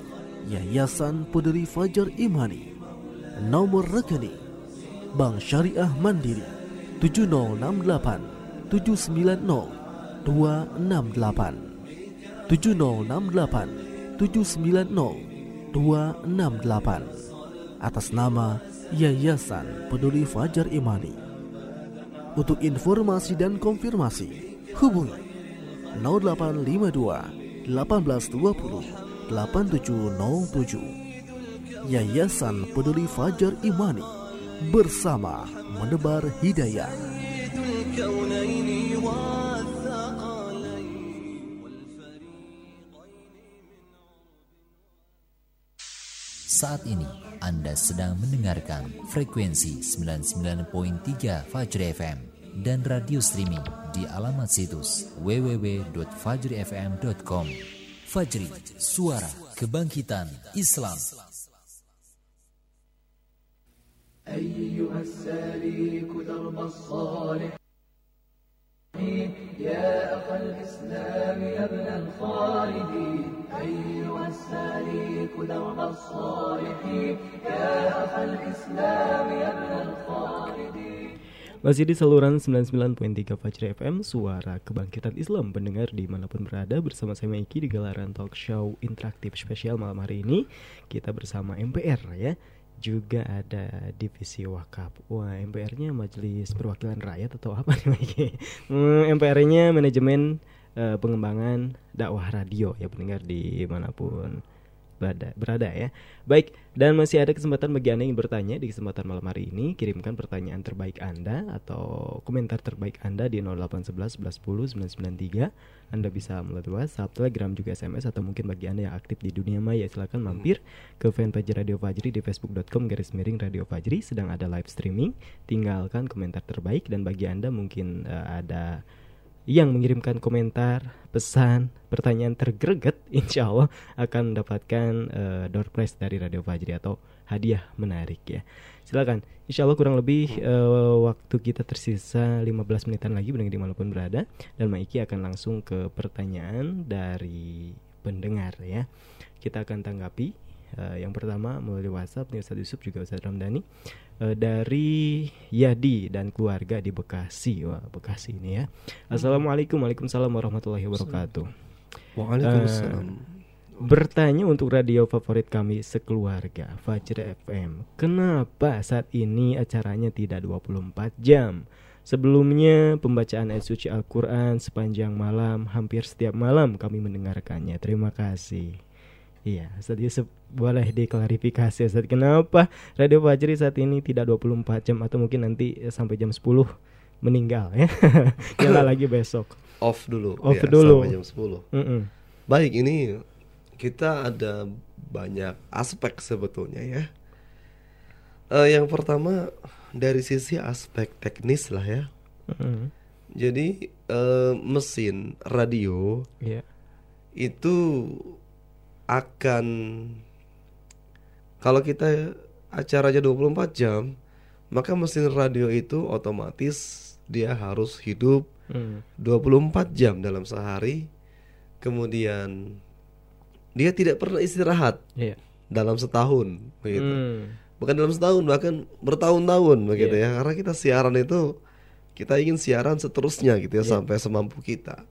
Yayasan Peduli Fajar Imani. Nomor rekening Bank Syariah Mandiri 7068 790 268 7068 790 268 atas nama Yayasan Peduli Fajar Imani. Untuk informasi dan konfirmasi, hubungi 0852 1820 8707. Yayasan Peduli Fajar Imani bersama menebar hidayah. Saat ini Anda sedang mendengarkan frekuensi 99.3 Fajri FM dan radio streaming di alamat situs www.fajrifm.com. Fajri, suara kebangkitan Islam. يا أخ الإسلام يا ابن الخالدين أيها السالك درب الصالحين يا أخ الإسلام يا ابن الخالدين Masih di saluran 99.3 Fajri FM Suara Kebangkitan Islam Pendengar dimanapun berada bersama saya Maiki Di gelaran talk show interaktif spesial malam hari ini Kita bersama MPR ya juga ada divisi wakaf. Wah, MPR-nya Majelis Perwakilan Rakyat atau apa nih Maiki? Hmm, MPR-nya manajemen uh, pengembangan dakwah radio ya pendengar di mana pun berada, berada ya. Baik, dan masih ada kesempatan bagi Anda yang bertanya di kesempatan malam hari ini. Kirimkan pertanyaan terbaik Anda atau komentar terbaik Anda di 0811 1110 993. Anda bisa melalui WhatsApp, Telegram, juga SMS atau mungkin bagi Anda yang aktif di dunia maya silakan mampir ke fanpage Radio Fajri di facebook.com garis miring Radio Fajri sedang ada live streaming. Tinggalkan komentar terbaik dan bagi Anda mungkin uh, ada yang mengirimkan komentar, pesan, pertanyaan tergreget, insya Allah akan mendapatkan uh, door prize dari Radio Fajri atau hadiah menarik ya. Silakan. Insya Allah kurang lebih uh, waktu kita tersisa 15 menitan lagi benar di mana pun berada dan Maiki akan langsung ke pertanyaan dari pendengar ya. Kita akan tanggapi uh, yang pertama melalui WhatsApp nih Ustadz Yusuf juga Ustadz Ramdhani uh, dari Yadi dan keluarga di Bekasi. Wah, Bekasi ini ya. Assalamualaikum Waalaikumsalam warahmatullahi wabarakatuh. Waalaikumsalam. Uh, bertanya untuk radio favorit kami sekeluarga Fajr FM. Kenapa saat ini acaranya tidak 24 jam? Sebelumnya pembacaan ayat suci Al-Quran sepanjang malam Hampir setiap malam kami mendengarkannya Terima kasih Iya, Ustaz Yusuf boleh diklarifikasi Ustaz. Kenapa Radio Fajri saat ini tidak 24 jam Atau mungkin nanti sampai jam 10 meninggal ya? Nyala lagi besok. Off dulu. Off ya, dulu. sampai jam 10 Mm-mm. Baik ini kita ada banyak aspek sebetulnya ya. Eh, Yang pertama dari sisi aspek teknis lah ya. Mm-mm. Jadi eh, mesin radio Iya. itu akan kalau kita acaranya 24 jam, maka mesin radio itu otomatis dia harus hidup Hmm. 24 jam dalam sehari. Kemudian dia tidak pernah istirahat Iya. dalam setahun begitu. Hmm. Bukan dalam setahun, bahkan bertahun-tahun begitu Iya. ya. Karena kita siaran itu kita ingin siaran seterusnya gitu ya Iya. sampai semampu kita.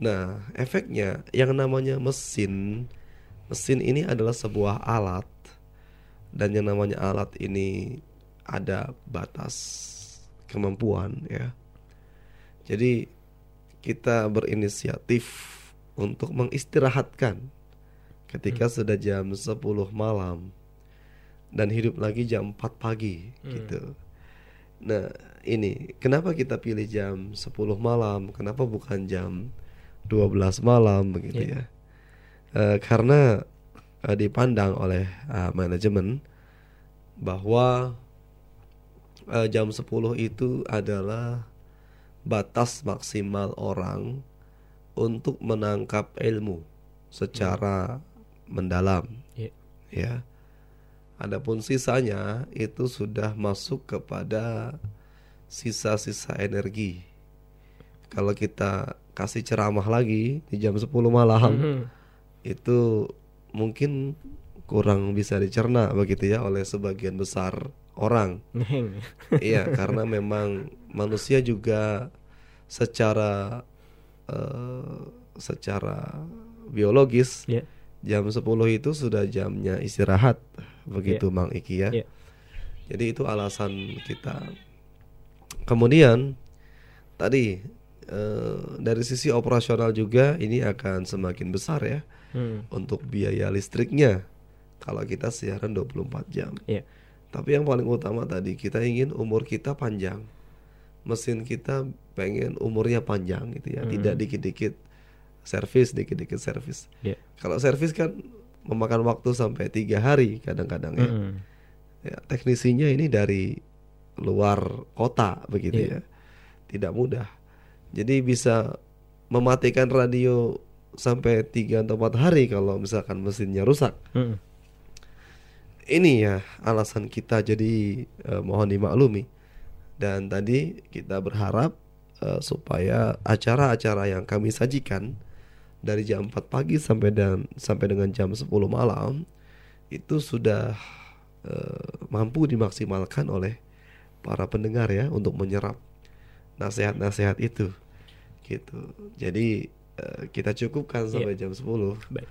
Nah, efeknya yang namanya mesin, mesin ini adalah sebuah alat dan yang namanya alat ini ada batas kemampuan ya. Jadi kita berinisiatif untuk mengistirahatkan ketika sudah jam 10 malam dan hidup lagi jam 4 pagi Hmm. gitu. Nah, ini kenapa kita pilih jam 10 malam? Kenapa bukan jam 12 malam begitu Iya. ya? Eh, karena eh, dipandang oleh eh, manajemen bahwa eh, jam 10 itu adalah batas maksimal orang untuk menangkap ilmu secara mendalam. Iya. Ya. Adapun sisanya itu sudah masuk kepada sisa-sisa energi. Kalau kita kasih ceramah lagi di jam 10 malam Mhm. Itu mungkin kurang bisa dicerna begitu ya oleh sebagian besar orang. Iya, karena memang manusia juga secara eh, secara biologis Iya. jam 10 itu sudah jamnya istirahat begitu Iya. Mang Iki ya. Iya. Jadi itu alasan kita. Kemudian tadi eh, dari sisi operasional juga ini akan semakin besar ya Hmm. untuk biaya listriknya kalau kita siaran 24 jam. Iya. Tapi yang paling utama tadi kita ingin umur kita panjang. Mesin kita pengen umurnya panjang gitu ya, Hmm. tidak dikit-dikit servis, dikit-dikit servis. Iya. Kalau servis kan memakan waktu sampai tiga hari kadang-kadang ya. Mm-mm. ya. Teknisinya ini dari luar kota begitu Iya. ya, tidak mudah. Jadi bisa mematikan radio sampai tiga atau empat hari kalau misalkan mesinnya rusak. Mm-mm. Ini ya alasan kita jadi eh, mohon dimaklumi Dan tadi kita berharap uh, supaya acara-acara yang kami sajikan dari jam 4 pagi sampai dan sampai dengan jam 10 malam itu sudah uh, mampu dimaksimalkan oleh para pendengar ya untuk menyerap nasihat-nasihat itu gitu. Jadi kita cukupkan sampai Iya. jam 10. Baik.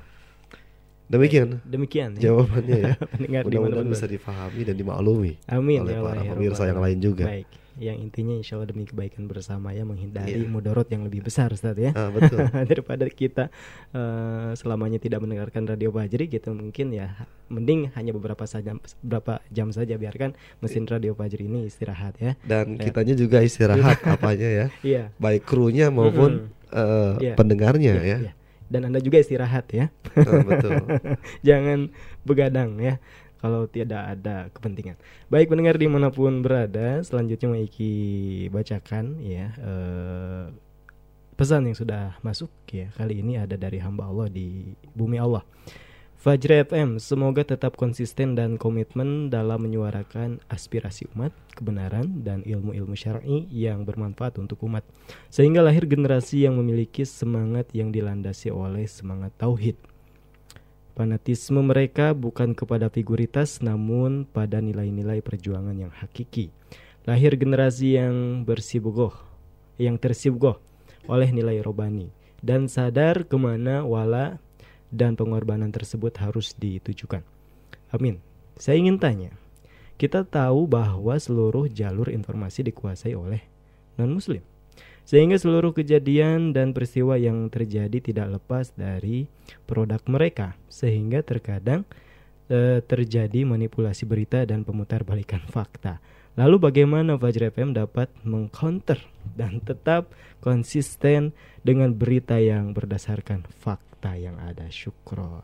Demikian. Demikian ya. jawabannya ya. Mudah-mudahan bisa difahami dan dimaklumi Amin oleh ya Allah, para ya pemirsa yang lain juga. Baik. Yang intinya insya Allah demi kebaikan bersama ya menghindari Iya. mudorot yang lebih besar Ustaz ya. Ah, betul. Daripada kita eh, selamanya tidak mendengarkan radio Fajri gitu mungkin ya mending hanya beberapa saja beberapa jam saja biarkan mesin radio Fajri ini istirahat ya. Dan Ya. kitanya juga istirahat apanya ya. Iya. Baik krunya maupun eh, Iya. pendengarnya Iya, ya. iya. Dan Anda juga istirahat ya. Ah, betul. Jangan begadang ya kalau tidak ada kepentingan. Baik pendengar di mana pun berada, selanjutnya Maiki bacakan ya eh, pesan yang sudah masuk ya. Kali ini ada dari hamba Allah di bumi Allah. Fajri FM semoga tetap konsisten dan komitmen dalam menyuarakan aspirasi umat, kebenaran dan ilmu-ilmu syar'i yang bermanfaat untuk umat. Sehingga lahir generasi yang memiliki semangat yang dilandasi oleh semangat tauhid. Fanatisme mereka bukan kepada figuritas namun pada nilai-nilai perjuangan yang hakiki. Lahir generasi yang bersibgoh, yang tersibgoh oleh nilai robani dan sadar ke mana wala dan pengorbanan tersebut harus ditujukan. Amin. Saya ingin tanya, kita tahu bahwa seluruh jalur informasi dikuasai oleh non-muslim. Sehingga seluruh kejadian dan peristiwa yang terjadi tidak lepas dari produk mereka, sehingga terkadang eh, terjadi manipulasi berita dan pemutar balikan fakta. Lalu bagaimana Fajr FM dapat mengcounter dan tetap konsisten dengan berita yang berdasarkan fakta yang ada? Syukron.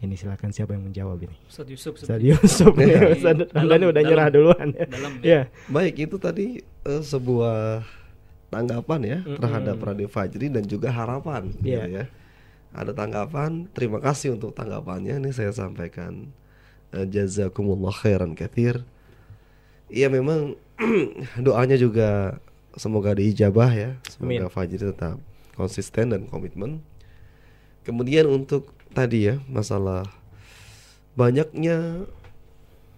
Ini silakan siapa yang menjawab ini? Ustadz Yusuf sepertinya. Yusuf ya. Dalam- Ustadz Anda ini udah dalam- nyerah duluan ya. dalam ya. Baik, itu tadi eh, sebuah tanggapan ya Mm-mm. terhadap Radio Fajri dan juga harapan Iya. gitu ya. Ada tanggapan, terima kasih untuk tanggapannya. Ini saya sampaikan eh, jazakumullah khairan kathir. Iya memang doanya juga semoga diijabah ya. Semoga Amin. Fajri tetap konsisten dan komitmen. Kemudian untuk tadi ya masalah banyaknya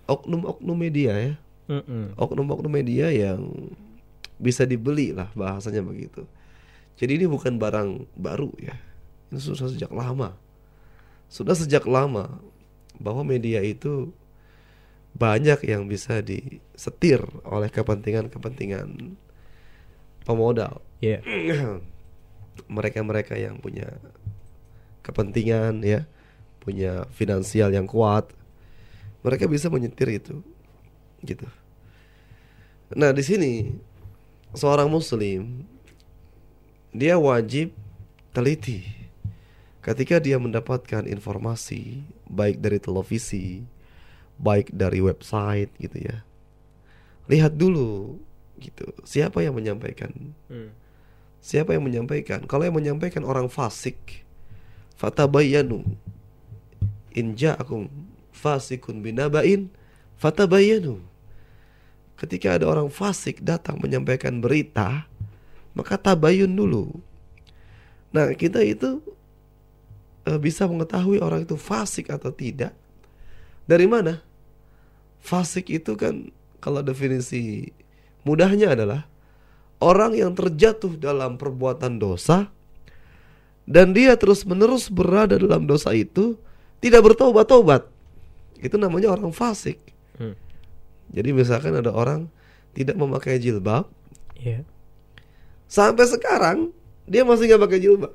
oknum-oknum media ya. Mm-mm. Oknum-oknum media yang bisa dibeli lah bahasanya begitu. Jadi ini bukan barang baru ya. Ini sudah sejak lama. Sudah sejak lama bahwa media itu banyak yang bisa disetir oleh kepentingan-kepentingan pemodal. Iya. Mereka-mereka yang punya kepentingan ya, punya finansial yang kuat. Mereka bisa menyetir itu. Gitu. Nah, di sini seorang muslim dia wajib teliti ketika dia mendapatkan informasi baik dari televisi, baik dari website gitu ya. Lihat dulu gitu, siapa yang menyampaikan? Hmm. Siapa yang menyampaikan? Kalau yang menyampaikan orang fasik, fatabayyanu. In ja'akum fasikun binaba'in, fatabayyanu. Ketika ada orang fasik datang menyampaikan berita, maka tabayun dulu. Nah, kita itu eh, bisa mengetahui orang itu fasik atau tidak. Dari mana? Fasik itu kan kalau definisi mudahnya adalah orang yang terjatuh dalam perbuatan dosa dan dia terus-menerus berada dalam dosa itu tidak bertobat-tobat. Itu namanya orang fasik. Hmm. Jadi misalkan ada orang tidak memakai jilbab, Iya. sampai sekarang dia masih nggak pakai jilbab,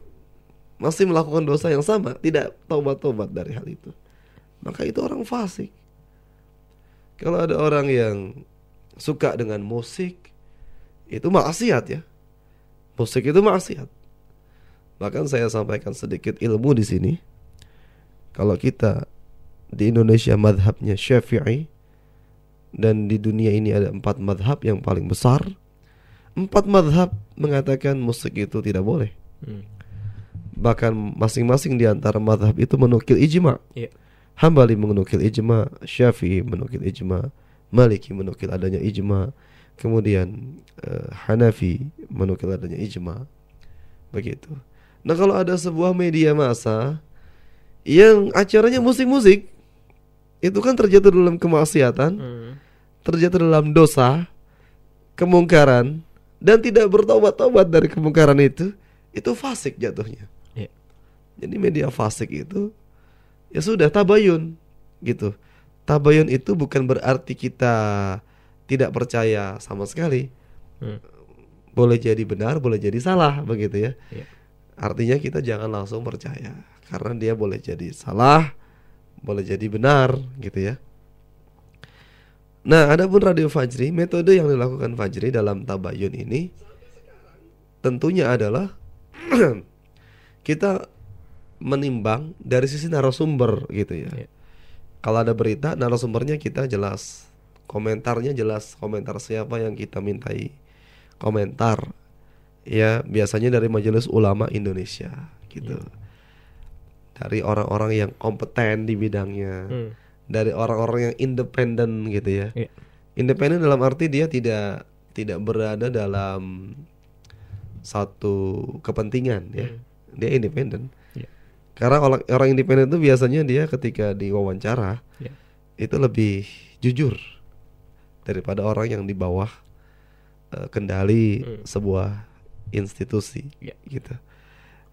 masih melakukan dosa yang sama, tidak tobat-tobat dari hal itu. Maka itu orang fasik. Kalau ada orang yang suka dengan musik, itu maksiat ya. Musik itu maksiat. Bahkan saya sampaikan sedikit ilmu di sini. Kalau kita di Indonesia madhabnya Syafi'i dan di dunia ini ada empat madhab yang paling besar. Empat madhab mengatakan musik itu tidak boleh. Hmm. Bahkan masing-masing di antara madhab itu menukil ijma. Iya. Hambali menukil ijma, Syafi'i menukil ijma, Maliki menukil adanya ijma, kemudian eh, Hanafi menukil adanya ijma begitu nah kalau ada sebuah media massa yang acaranya musik-musik itu kan terjatuh dalam kemaksiatan Hmm. terjatuh dalam dosa kemungkaran dan tidak bertobat-tobat dari kemungkaran itu itu fasik jatuhnya Iya. jadi media fasik itu ya sudah tabayun gitu tabayun itu bukan berarti kita tidak percaya sama sekali Hmm. boleh jadi benar boleh jadi salah begitu ya Iya. artinya kita jangan langsung percaya karena dia boleh jadi salah boleh jadi benar gitu ya Nah, adapun radio Fajri, metode yang dilakukan Fajri dalam tabayun ini tentunya adalah kita menimbang dari sisi narasumber gitu ya. Kalau ada berita, narasumbernya kita jelas, komentarnya jelas, komentar siapa yang kita mintai komentar. Ya, biasanya dari Majelis Ulama Indonesia gitu. Dari orang-orang yang kompeten di bidangnya Hmm. dari orang-orang yang independen gitu ya. Iya. Independen dalam arti dia tidak tidak berada dalam satu kepentingan ya. Hmm. Dia independen. Karena orang orang independen itu biasanya dia ketika diwawancara Iya. itu lebih jujur daripada orang yang di bawah eh, kendali Hmm. sebuah institusi Iya. gitu.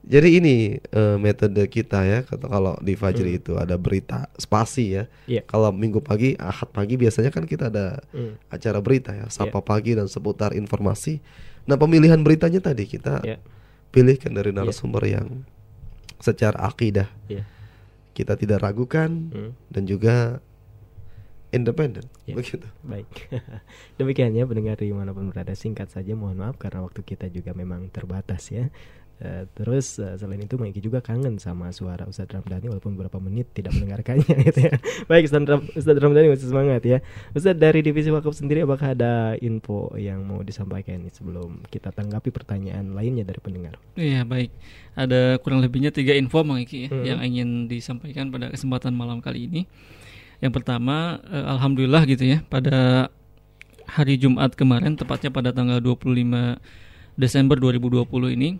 Jadi ini eh, metode kita ya kata kalau di Fajri Hmm. itu ada berita spasi ya. Iya. Kalau minggu pagi, ahad pagi biasanya kan kita ada Hmm. acara berita ya, sapa pagi dan seputar informasi. Nah pemilihan beritanya tadi kita Iya. pilihkan dari narasumber yang secara akidah Iya. kita tidak ragukan Hmm. dan juga independen. Ya. Begitu. Baik. Demikian ya pendengar di mana pun berada singkat saja mohon maaf karena waktu kita juga memang terbatas ya. Eh, terus eh, selain itu Maiki juga kangen sama suara Ustadz Ramdhani walaupun beberapa menit tidak mendengarkannya gitu ya. Baik Ustadz, Ram- Ustadz Ramdhani masih semangat ya. Ustadz dari divisi wakaf sendiri apakah ada info yang mau disampaikan nih sebelum kita tanggapi pertanyaan lainnya dari pendengar? Iya baik, ada kurang lebihnya tiga info Mang Iki ya, Hmm. yang ingin disampaikan pada kesempatan malam kali ini. Yang pertama, eh, alhamdulillah gitu ya, pada hari Jumat kemarin, tepatnya pada tanggal 25 Desember 2020 ini,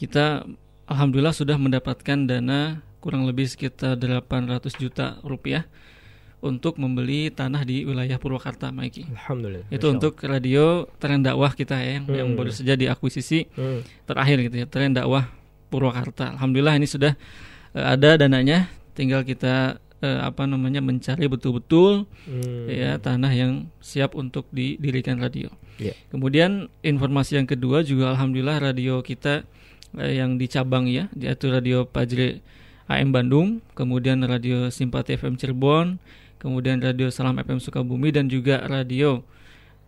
kita alhamdulillah sudah mendapatkan dana kurang lebih sekitar 800 juta rupiah untuk membeli tanah di wilayah Purwakarta, Maiki. Alhamdulillah. Itu untuk radio tren dakwah kita ya, yang, yang Hmm. baru saja diakuisisi Hmm. terakhir gitu ya, tren dakwah Purwakarta. Alhamdulillah ini sudah eh, ada dananya, tinggal kita eh, apa namanya mencari betul-betul Hmm. ya tanah yang siap untuk didirikan radio. Iya. Kemudian informasi yang kedua juga alhamdulillah radio kita eh, yang di cabang ya, yaitu radio Pajri AM Bandung, kemudian radio Simpati FM Cirebon, kemudian radio Salam FM Sukabumi dan juga radio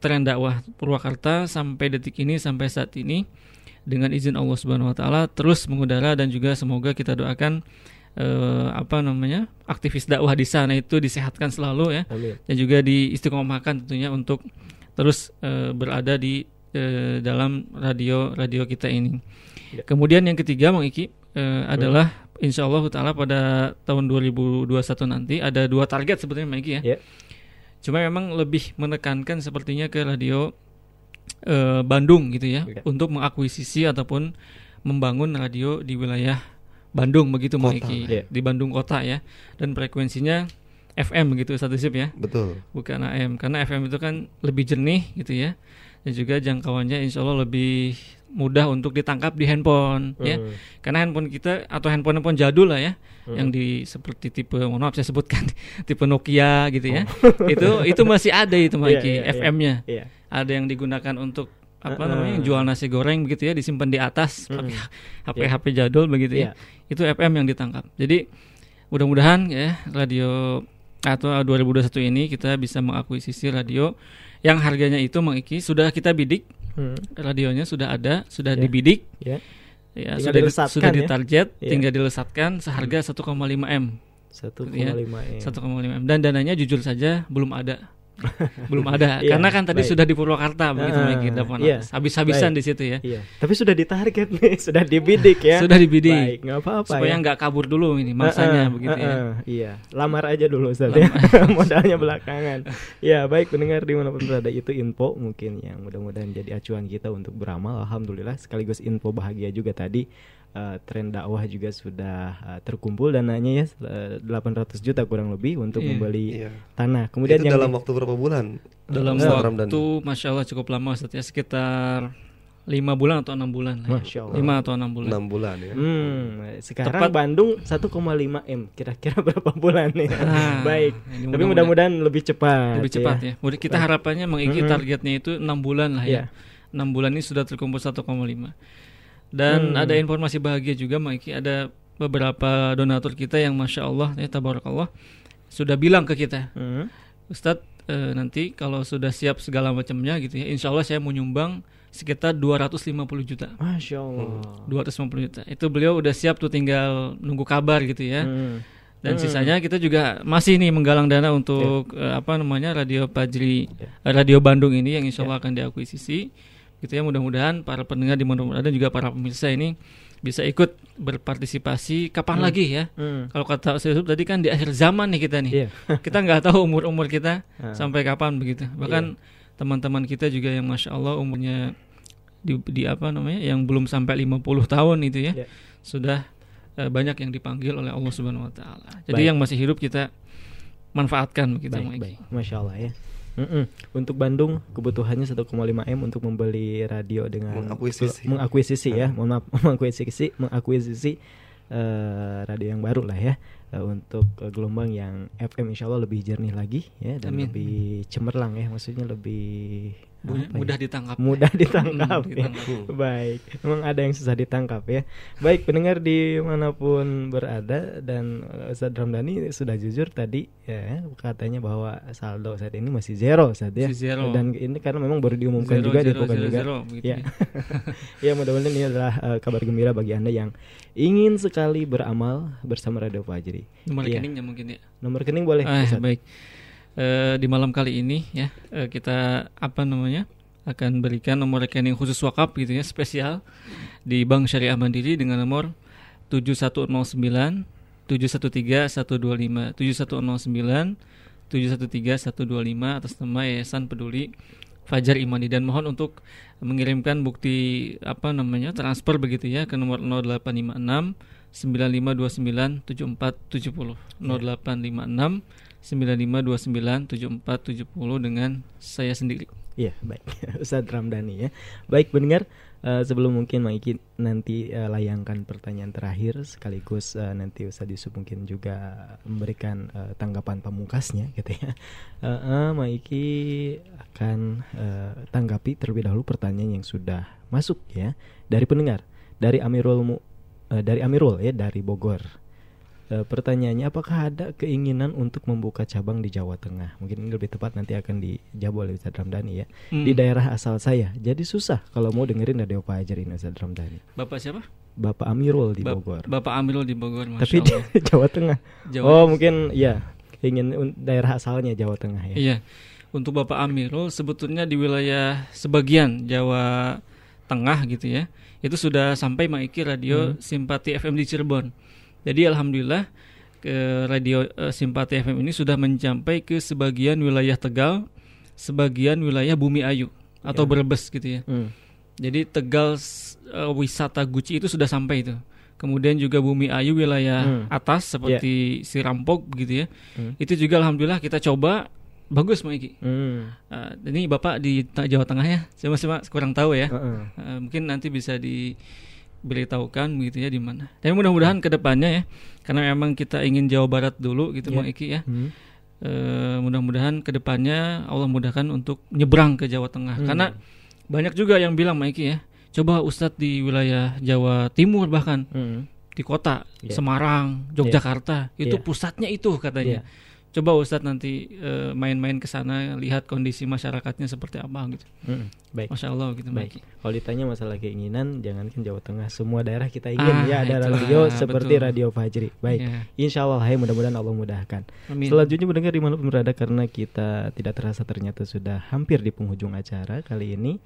Tren Dakwah Purwakarta sampai detik ini sampai saat ini dengan izin Allah Subhanahu wa taala terus mengudara dan juga semoga kita doakan eh, apa namanya aktivis dakwah di sana itu disehatkan selalu ya Amin. dan juga diistiqomahkan tentunya untuk terus eh, berada di eh, dalam radio radio kita ini. Ya. Kemudian yang ketiga Bang Iki eh, adalah insya Allah taala pada tahun 2021 nanti ada dua target sebetulnya Bang Iki ya. Ya. Cuma memang lebih menekankan sepertinya ke radio eh, Bandung gitu ya Ya. untuk mengakuisisi ataupun membangun radio di wilayah Bandung begitu Kota, Iki ya. di Bandung kota ya dan frekuensinya FM begitu satu sip ya Betul. bukan AM karena FM itu kan lebih jernih gitu ya dan juga jangkauannya insya Allah lebih mudah untuk ditangkap di handphone ya Hmm. karena handphone kita atau handphone handphone jadul lah ya Hmm. yang di seperti tipe mohon maaf saya sebutkan tipe Nokia gitu ya Oh. itu itu masih ada itu Iya, Mikey iya, iya. FM-nya Iya. ada yang digunakan untuk apa Uh-uh. namanya jual nasi goreng begitu ya disimpan di atas pakai HP Iya. HP jadul begitu Iya. ya itu FM yang ditangkap jadi mudah-mudahan ya radio atau 2021 ini kita bisa mengakuisisi radio yang harganya itu Mang Iki sudah kita bidik Hmm. radionya sudah ada sudah Ya. dibidik Ya. ya Tinggal sudah di- dilesatkan sudah ya. ditarget Ya. tinggal dilesatkan seharga 1,5 m 1,5 ya, M. 1,5 m dan dananya jujur saja belum ada belum ada. Iya, Karena kan tadi baik. sudah di Purwakarta begitu Ah, Mike, dapat iya, habis-habisan baik. di situ ya. Iya. Tapi sudah ditarget nih, sudah dibidik ya. Sudah dibidik. Baik, nggak apa-apa Supaya ya. nggak kabur dulu ini mangsanya Heeh, begitu ya. heeh, Iya, lamar aja dulu Ustaz ya. Modalnya belakangan. Ya, baik pendengar di mana pun berada itu info mungkin yang mudah-mudahan jadi acuan kita untuk beramal. Alhamdulillah sekaligus info bahagia juga tadi. Eh, tren dakwah juga sudah eh, terkumpul dananya ya eh, 800 juta kurang lebih untuk Iya. membeli Iya. tanah. Kemudian Itu yang dalam di- waktu berapa bulan? Dalam waktu Ramdan? Masya Allah cukup lama Ustaz ya sekitar lima bulan atau enam bulan lah ya. Masya Allah. lima atau enam bulan Enam bulan ya. Hmm, sekarang Tepat. Bandung 1,5 m. Kira-kira berapa bulan nih? Ah, Baik. ini Tapi mudah-mudahan lebih cepat. lebih cepat ya. Mudah- Kita harapannya mengiki Mm-mm. targetnya itu enam bulan lah Iya. ya. Enam bulan ini sudah terkumpul 1,5. Dan Hmm. ada informasi bahagia juga Miki ada beberapa donatur kita yang masya Allah ya tabarakallah sudah bilang ke kita, Hmm. Ustadz eh, nanti kalau sudah siap segala macamnya gitu ya, insya Allah saya mau nyumbang sekitar 250 juta. Masya Allah. 250 juta. Itu beliau udah siap tuh tinggal nunggu kabar gitu ya. Hmm. Dan Hmm. sisanya kita juga masih nih menggalang dana untuk eh, apa namanya Radio Pajri eh, Radio Bandung ini yang insya Allah akan diakuisisi. Gitu ya mudah-mudahan para pendengar di mana dan juga para pemirsa ini bisa ikut berpartisipasi kapan Hmm. lagi ya. Hmm. Kalau kata Yusuf tadi kan di akhir zaman nih kita nih. Iya. kita nggak tahu umur-umur kita Ah. sampai kapan begitu. Bahkan teman-teman kita juga yang masya Allah umurnya di, di apa namanya yang belum sampai 50 tahun itu ya Iya. sudah eh, banyak yang dipanggil oleh Allah Subhanahu wa taala. Jadi Baik. yang masih hidup kita manfaatkan begitu Baik, baik. Masya Allah ya. Mm-mm. Untuk Bandung kebutuhannya 1,5 m untuk membeli radio dengan Mengakuisisi. mengakuisisi ya, mohon maaf mengakuisisi mengakuisisi eh, radio yang baru lah ya Eh, untuk eh, gelombang yang FM insya Allah lebih jernih lagi ya dan Amin. lebih cemerlang ya, maksudnya lebih Mudah- apa ya? mudah ditangkap. Mudah ditangkap. Ya. ditangkap. Baik, memang ada yang susah ditangkap ya. Baik pendengar di mana pun berada dan eh, Ustadz Ramdhani sudah jujur tadi ya katanya bahwa saldo saat ini masih zero saat ya. Masih zero. Dan ini karena memang baru diumumkan Zero, juga zero, zero, juga. zero, ya. ya. ya mudah-mudahan ini adalah eh, kabar gembira bagi anda yang ingin sekali beramal bersama Radio Fajri. Nomor rekeningnya mungkin ya. Nomor rekening boleh. Eh, baik. Eh, di malam kali ini ya eh, kita apa namanya akan berikan nomor rekening khusus wakaf gitu ya spesial di Bank Syariah Mandiri dengan nomor 7109 713 125 7109 713 125 atas nama Yayasan Peduli Fajar Imani. Dan mohon untuk mengirimkan bukti apa namanya transfer begitu ya ke nomor 0856 9529 7470 0856 9529 7470 dengan saya sendiri. Iya, baik. Ustadz Ramdhani ya. Baik pendengar, eh, sebelum mungkin Maiki nanti eh, layangkan pertanyaan terakhir sekaligus eh, nanti Ustadz Yusuf mungkin juga memberikan eh, tanggapan pamungkasnya gitu ya. Eh, eh, Maiki akan eh, tanggapi terlebih dahulu pertanyaan yang sudah masuk ya dari pendengar dari Amirul eh, dari Amirul ya dari Bogor. Eh, pertanyaannya apakah ada keinginan untuk membuka cabang di Jawa Tengah? Mungkin ini lebih tepat nanti akan dijawab oleh Ustadz Ramdhani ya. Hmm. Di daerah asal saya. Jadi susah kalau mau dengerin radio Fajar ini Ustadz Ramdhani. Bapak siapa? Bapak Amirul di Bogor. Bapak Amirul di Bogor, Masya Tapi di. Jawa Tengah. Jawa- Oh, mungkin ya ingin daerah asalnya Jawa Tengah ya. Iya. Untuk Bapak Amirul sebetulnya di wilayah sebagian Jawa Tengah gitu ya. Itu sudah sampai Maiki Radio Hmm. Simpati FM di Cirebon. Jadi alhamdulillah ke radio eh, Simpati FM ini sudah mencapai ke sebagian wilayah Tegal, sebagian wilayah Bumi Ayu atau Ya. Brebes gitu ya. Hmm. Jadi Tegal eh, wisata Guci itu sudah sampai itu. Kemudian juga Bumi Ayu wilayah Hmm. atas seperti Sirampok begitu ya. Hmm. Itu juga alhamdulillah kita coba bagus Maiki. Hmm. Uh, ini Bapak di Jawa Tengah ya. Saya masih ma- kurang tahu ya. Heeh. Uh, mungkin nanti bisa diberitahukan begitu ya di mana. Tapi mudah-mudahan ke depannya ya karena memang kita ingin Jawa Barat dulu gitu Iya. Bang Iki ya. Hmm. Eh, mudah-mudahan ke depannya Allah mudahkan untuk nyebrang ke Jawa Tengah Hmm. karena banyak juga yang bilang Maiki ya coba Ustadz di wilayah Jawa Timur bahkan Hmm. di kota Iya. Semarang Yogyakarta itu Iya. pusatnya itu katanya Iya. Coba Ustadz nanti eh, main-main ke sana lihat kondisi masyarakatnya seperti apa gitu. Mm, baik. Masya Allah gitu Baik. Maki. Kalau ditanya masalah keinginan, jangankan Jawa Tengah, semua daerah kita ingin Ah, ya ada itulah, radio seperti betul. Radio Fajri. Baik. Iya. Insya Allah, hai mudah-mudahan Allah mudahkan. Amin. Selanjutnya mendengar di mana pun berada karena kita tidak terasa ternyata sudah hampir di penghujung acara kali ini.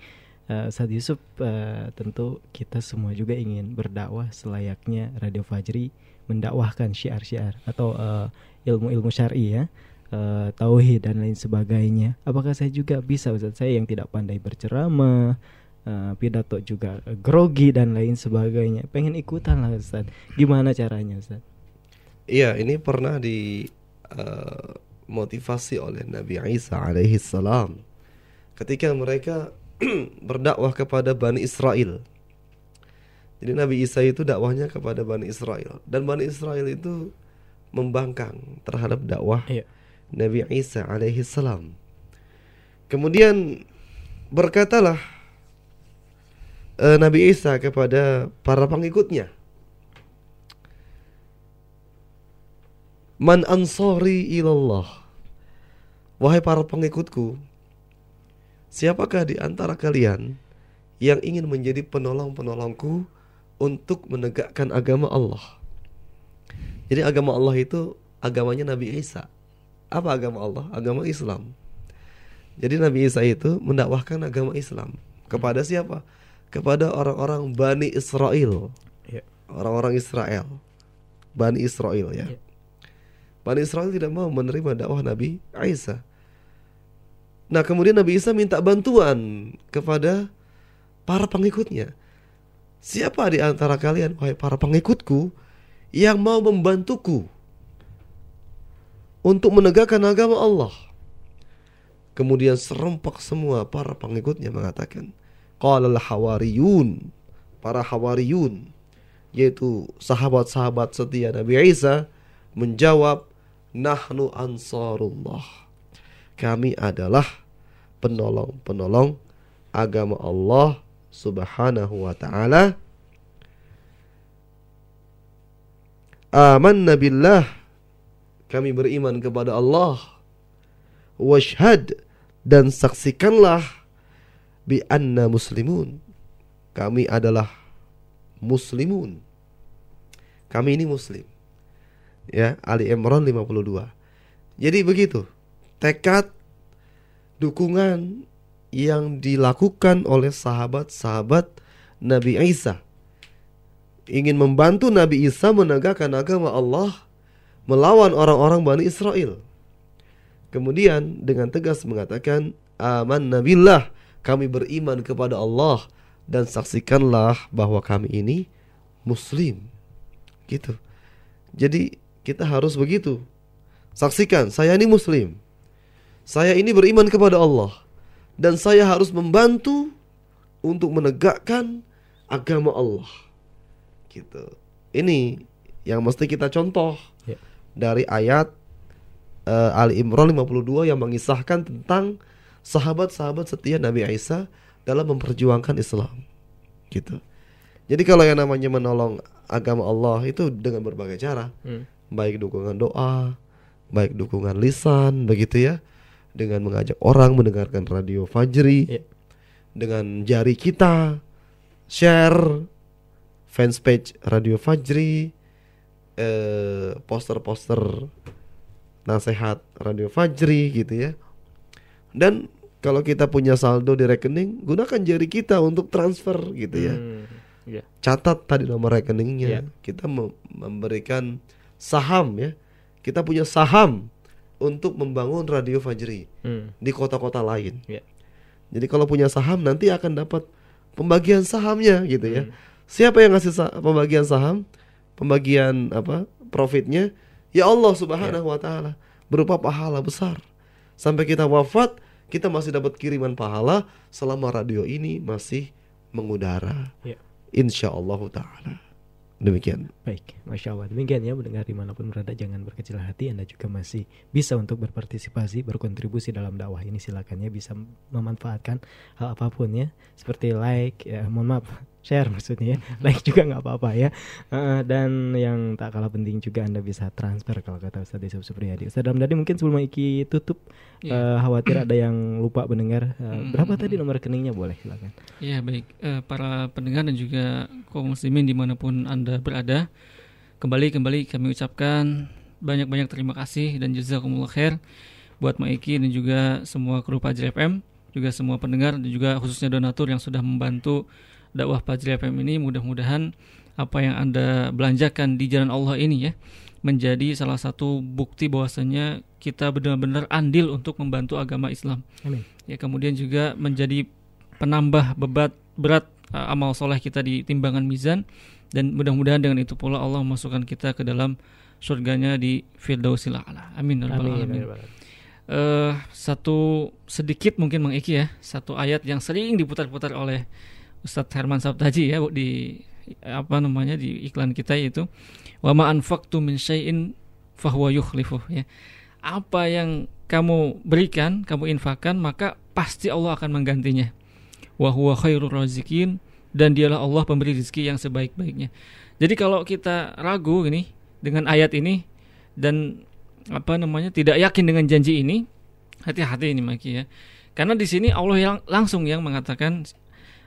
Uh, Ustadz Yusuf, eh, tentu kita semua juga ingin berdakwah selayaknya Radio Fajri mendakwahkan syiar-syiar atau eh, ilmu-ilmu syar'i ya, eh, tauhid dan lain sebagainya. Apakah saya juga bisa Ustadz saya yang tidak pandai berceramah, eh, pidato juga grogi dan lain sebagainya. Pengen ikutan lah Ustadz. Gimana caranya Ustadz? Iya, ini pernah di eh, motivasi oleh Nabi Isa alaihi salam ketika mereka berdakwah kepada Bani Israel. Jadi Nabi Isa itu dakwahnya kepada Bani Israel dan Bani Israel itu membangkang terhadap dakwah Nabi Isa alaihi salam. Kemudian berkatalah eh, Nabi Isa kepada para pengikutnya, Man ansari ilallah. Wahai para pengikutku Siapakah di antara kalian Yang ingin menjadi penolong-penolongku Untuk menegakkan agama Allah Jadi agama Allah itu Agamanya Nabi Isa Apa agama Allah? Agama Islam Jadi Nabi Isa itu mendakwahkan agama Islam Kepada siapa? Kepada orang-orang Bani Israel Ya. Orang-orang Israel Bani Israel ya Bani Israel tidak mau menerima dakwah Nabi Isa. Nah, kemudian Nabi Isa minta bantuan kepada para pengikutnya. Siapa di antara kalian, wahai para pengikutku, yang mau membantuku untuk menegakkan agama Allah? Kemudian serempak semua para pengikutnya mengatakan, Qala hawariyun para hawariyun, yaitu sahabat-sahabat setia Nabi Isa, menjawab, Nahnu ansarullah. Kami adalah penolong-penolong agama Allah subhanahu wa ta'ala. Amanna billah. Kami beriman kepada Allah. Washhad dan saksikanlah bi anna muslimun. Kami adalah muslimun. Kami ini muslim ya Ali Imran 52 jadi begitu tekad dukungan yang dilakukan oleh sahabat-sahabat Nabi Isa ingin membantu Nabi Isa menegakkan agama Allah melawan orang-orang Bani Israel kemudian dengan tegas mengatakan aman nabilah kami beriman kepada Allah dan saksikanlah bahwa kami ini muslim gitu jadi kita harus begitu. Saksikan, saya ini muslim. Saya ini beriman kepada Allah dan saya harus membantu untuk menegakkan agama Allah. Gitu. Ini yang mesti kita contoh Ya. dari ayat eh, Ali Imran 52 yang mengisahkan tentang sahabat-sahabat setia Nabi Isa dalam memperjuangkan Islam. Gitu. Jadi kalau yang namanya menolong agama Allah itu dengan berbagai cara Hmm. baik dukungan doa, baik dukungan lisan, begitu ya, dengan mengajak orang mendengarkan radio Fajri, dengan jari kita share fanspage radio Fajri, eh, poster-poster nasihat radio Fajri, gitu ya, dan kalau kita punya saldo di rekening, gunakan jari kita untuk transfer, gitu ya. Hmm, ya. Catat tadi nomor rekeningnya. Ya. Kita mem- memberikan saham ya. Kita punya saham untuk membangun radio Fajri Hmm. di kota-kota lain. Ya. Jadi kalau punya saham nanti akan dapat pembagian sahamnya gitu ya. Hmm. Siapa yang ngasih sa- pembagian saham? Pembagian apa? Profitnya ya Allah Subhanahu wa taala berupa pahala besar. Sampai kita wafat kita masih dapat kiriman pahala selama radio ini masih mengudara. Ya. Insya Allah taala. Demikian. Baik, Masya Allah Demikian ya mendengar di mana pun berada Jangan berkecil hati Anda juga masih bisa untuk berpartisipasi Berkontribusi dalam dakwah ini Silakan ya bisa memanfaatkan hal apa pun ya Seperti like, ya mohon maaf share maksudnya ya. Like juga nggak apa-apa ya. Uh, dan yang tak kalah penting juga anda bisa transfer kalau kata Ustadz Yusuf Supriyadi. Ustadz Ramdhani mungkin sebelum Iki tutup Iya. uh, khawatir ada yang lupa mendengar uh, Hmm, berapa hmm, tadi nomor rekeningnya? Boleh silakan. Ya baik. Eh, para pendengar dan juga kaum muslimin di mana pun anda berada kembali kembali kami ucapkan banyak-banyak terima kasih dan jazakumullah khair buat Maiki dan juga semua kru Fajri FM juga semua pendengar dan juga khususnya donatur yang sudah membantu dakwah Fajri FM ini mudah-mudahan apa yang anda belanjakan di jalan Allah ini ya menjadi salah satu bukti bahwasanya kita benar-benar andil untuk membantu agama Islam Amin. ya kemudian juga menjadi penambah bebat berat uh, amal soleh kita di timbangan mizan dan mudah-mudahan dengan itu pula Allah memasukkan kita ke dalam surganya di Firdausil A'la. Amin. ya Amin, amin, rabbal Eh, satu sedikit mungkin Mang ya, satu ayat yang sering diputar-putar oleh Ustadz Herman Sabtaji ya di apa namanya di iklan kita itu wa ma anfaqtu min syai'in fahuwa yukhlifuh ya. Apa yang kamu berikan, kamu infakkan, maka pasti Allah akan menggantinya. Wa huwa khairur dan dialah Allah pemberi rezeki yang sebaik-baiknya. Jadi kalau kita ragu ini dengan ayat ini dan apa namanya tidak yakin dengan janji ini, hati-hati ini Maki ya. Karena di sini Allah yang langsung yang mengatakan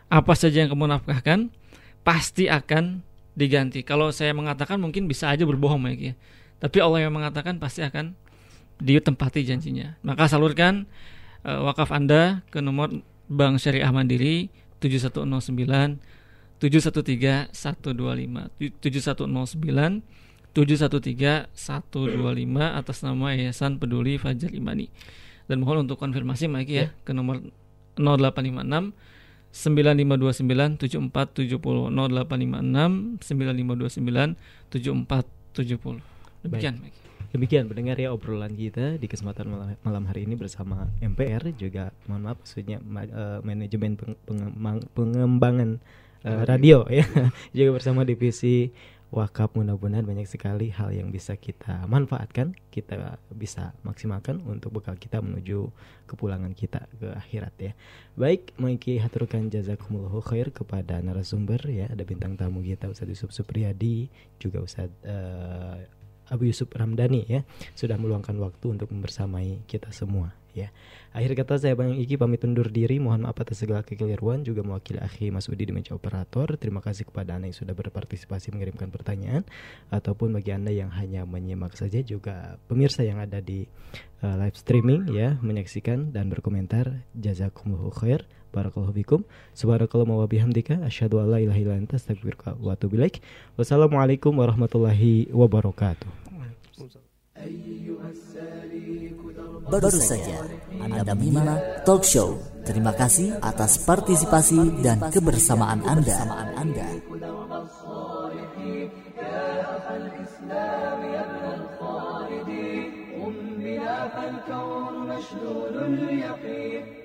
apa saja yang kamu nafkahkan pasti akan diganti. Kalau saya mengatakan mungkin bisa aja berbohong ya. Tapi Allah yang mengatakan pasti akan ditempati janjinya. Maka salurkan eh, wakaf Anda ke nomor Bank Syariah Mandiri 7109 713 125 7109 713 125 atas nama Yayasan Peduli Fajar Imani. Dan mohon untuk konfirmasi Mike ya, ke nomor 0856 9529 7470 0856 9529 7470. Demikian Baik. Demikian pendengar ya obrolan kita di kesempatan malam, malam hari ini bersama MPR juga mohon maaf maksudnya ma- eh, manajemen peng- pengembangan eh, radio ya juga bersama divisi wakaf mudah-mudahan banyak sekali hal yang bisa kita manfaatkan kita bisa maksimalkan untuk bekal kita menuju kepulangan kita ke akhirat ya. Baik Maiki haturkan jazakumullahu khair kepada narasumber ya. Ada bintang tamu kita Ustadz Yusuf Supriyadi juga Ustadz eh, Abu Yusuf Ramdhani ya. Sudah meluangkan waktu untuk membersamai kita semua ya. Akhir kata saya Bang Iki pamit undur diri. Mohon maaf atas segala kekeliruan juga mewakili akhi Mas Udi di meja operator. Terima kasih kepada Anda yang sudah berpartisipasi mengirimkan pertanyaan ataupun bagi Anda yang hanya menyimak saja juga pemirsa yang ada di uh, live streaming ya menyaksikan dan berkomentar. Jazakumullahu khair. Barakallahu fikum. Subhanakallahumma wa bihamdika asyhadu an la ilaha illa anta astaghfiruka wa. Wassalamualaikum warahmatullahi wabarakatuh. Baru saja Anda menyimak talk show. Terima kasih atas partisipasi dan kebersamaan Anda. فالكون مشدود اليقين قم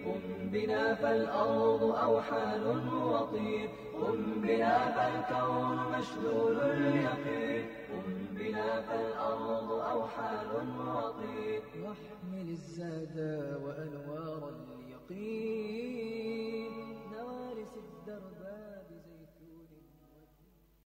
بنا فالأرض أوحال وطين قم بنا فالكون مشدود اليقين. قم بنا فالأرض أوحال وطين واحمل الزاد وأنوار اليقين.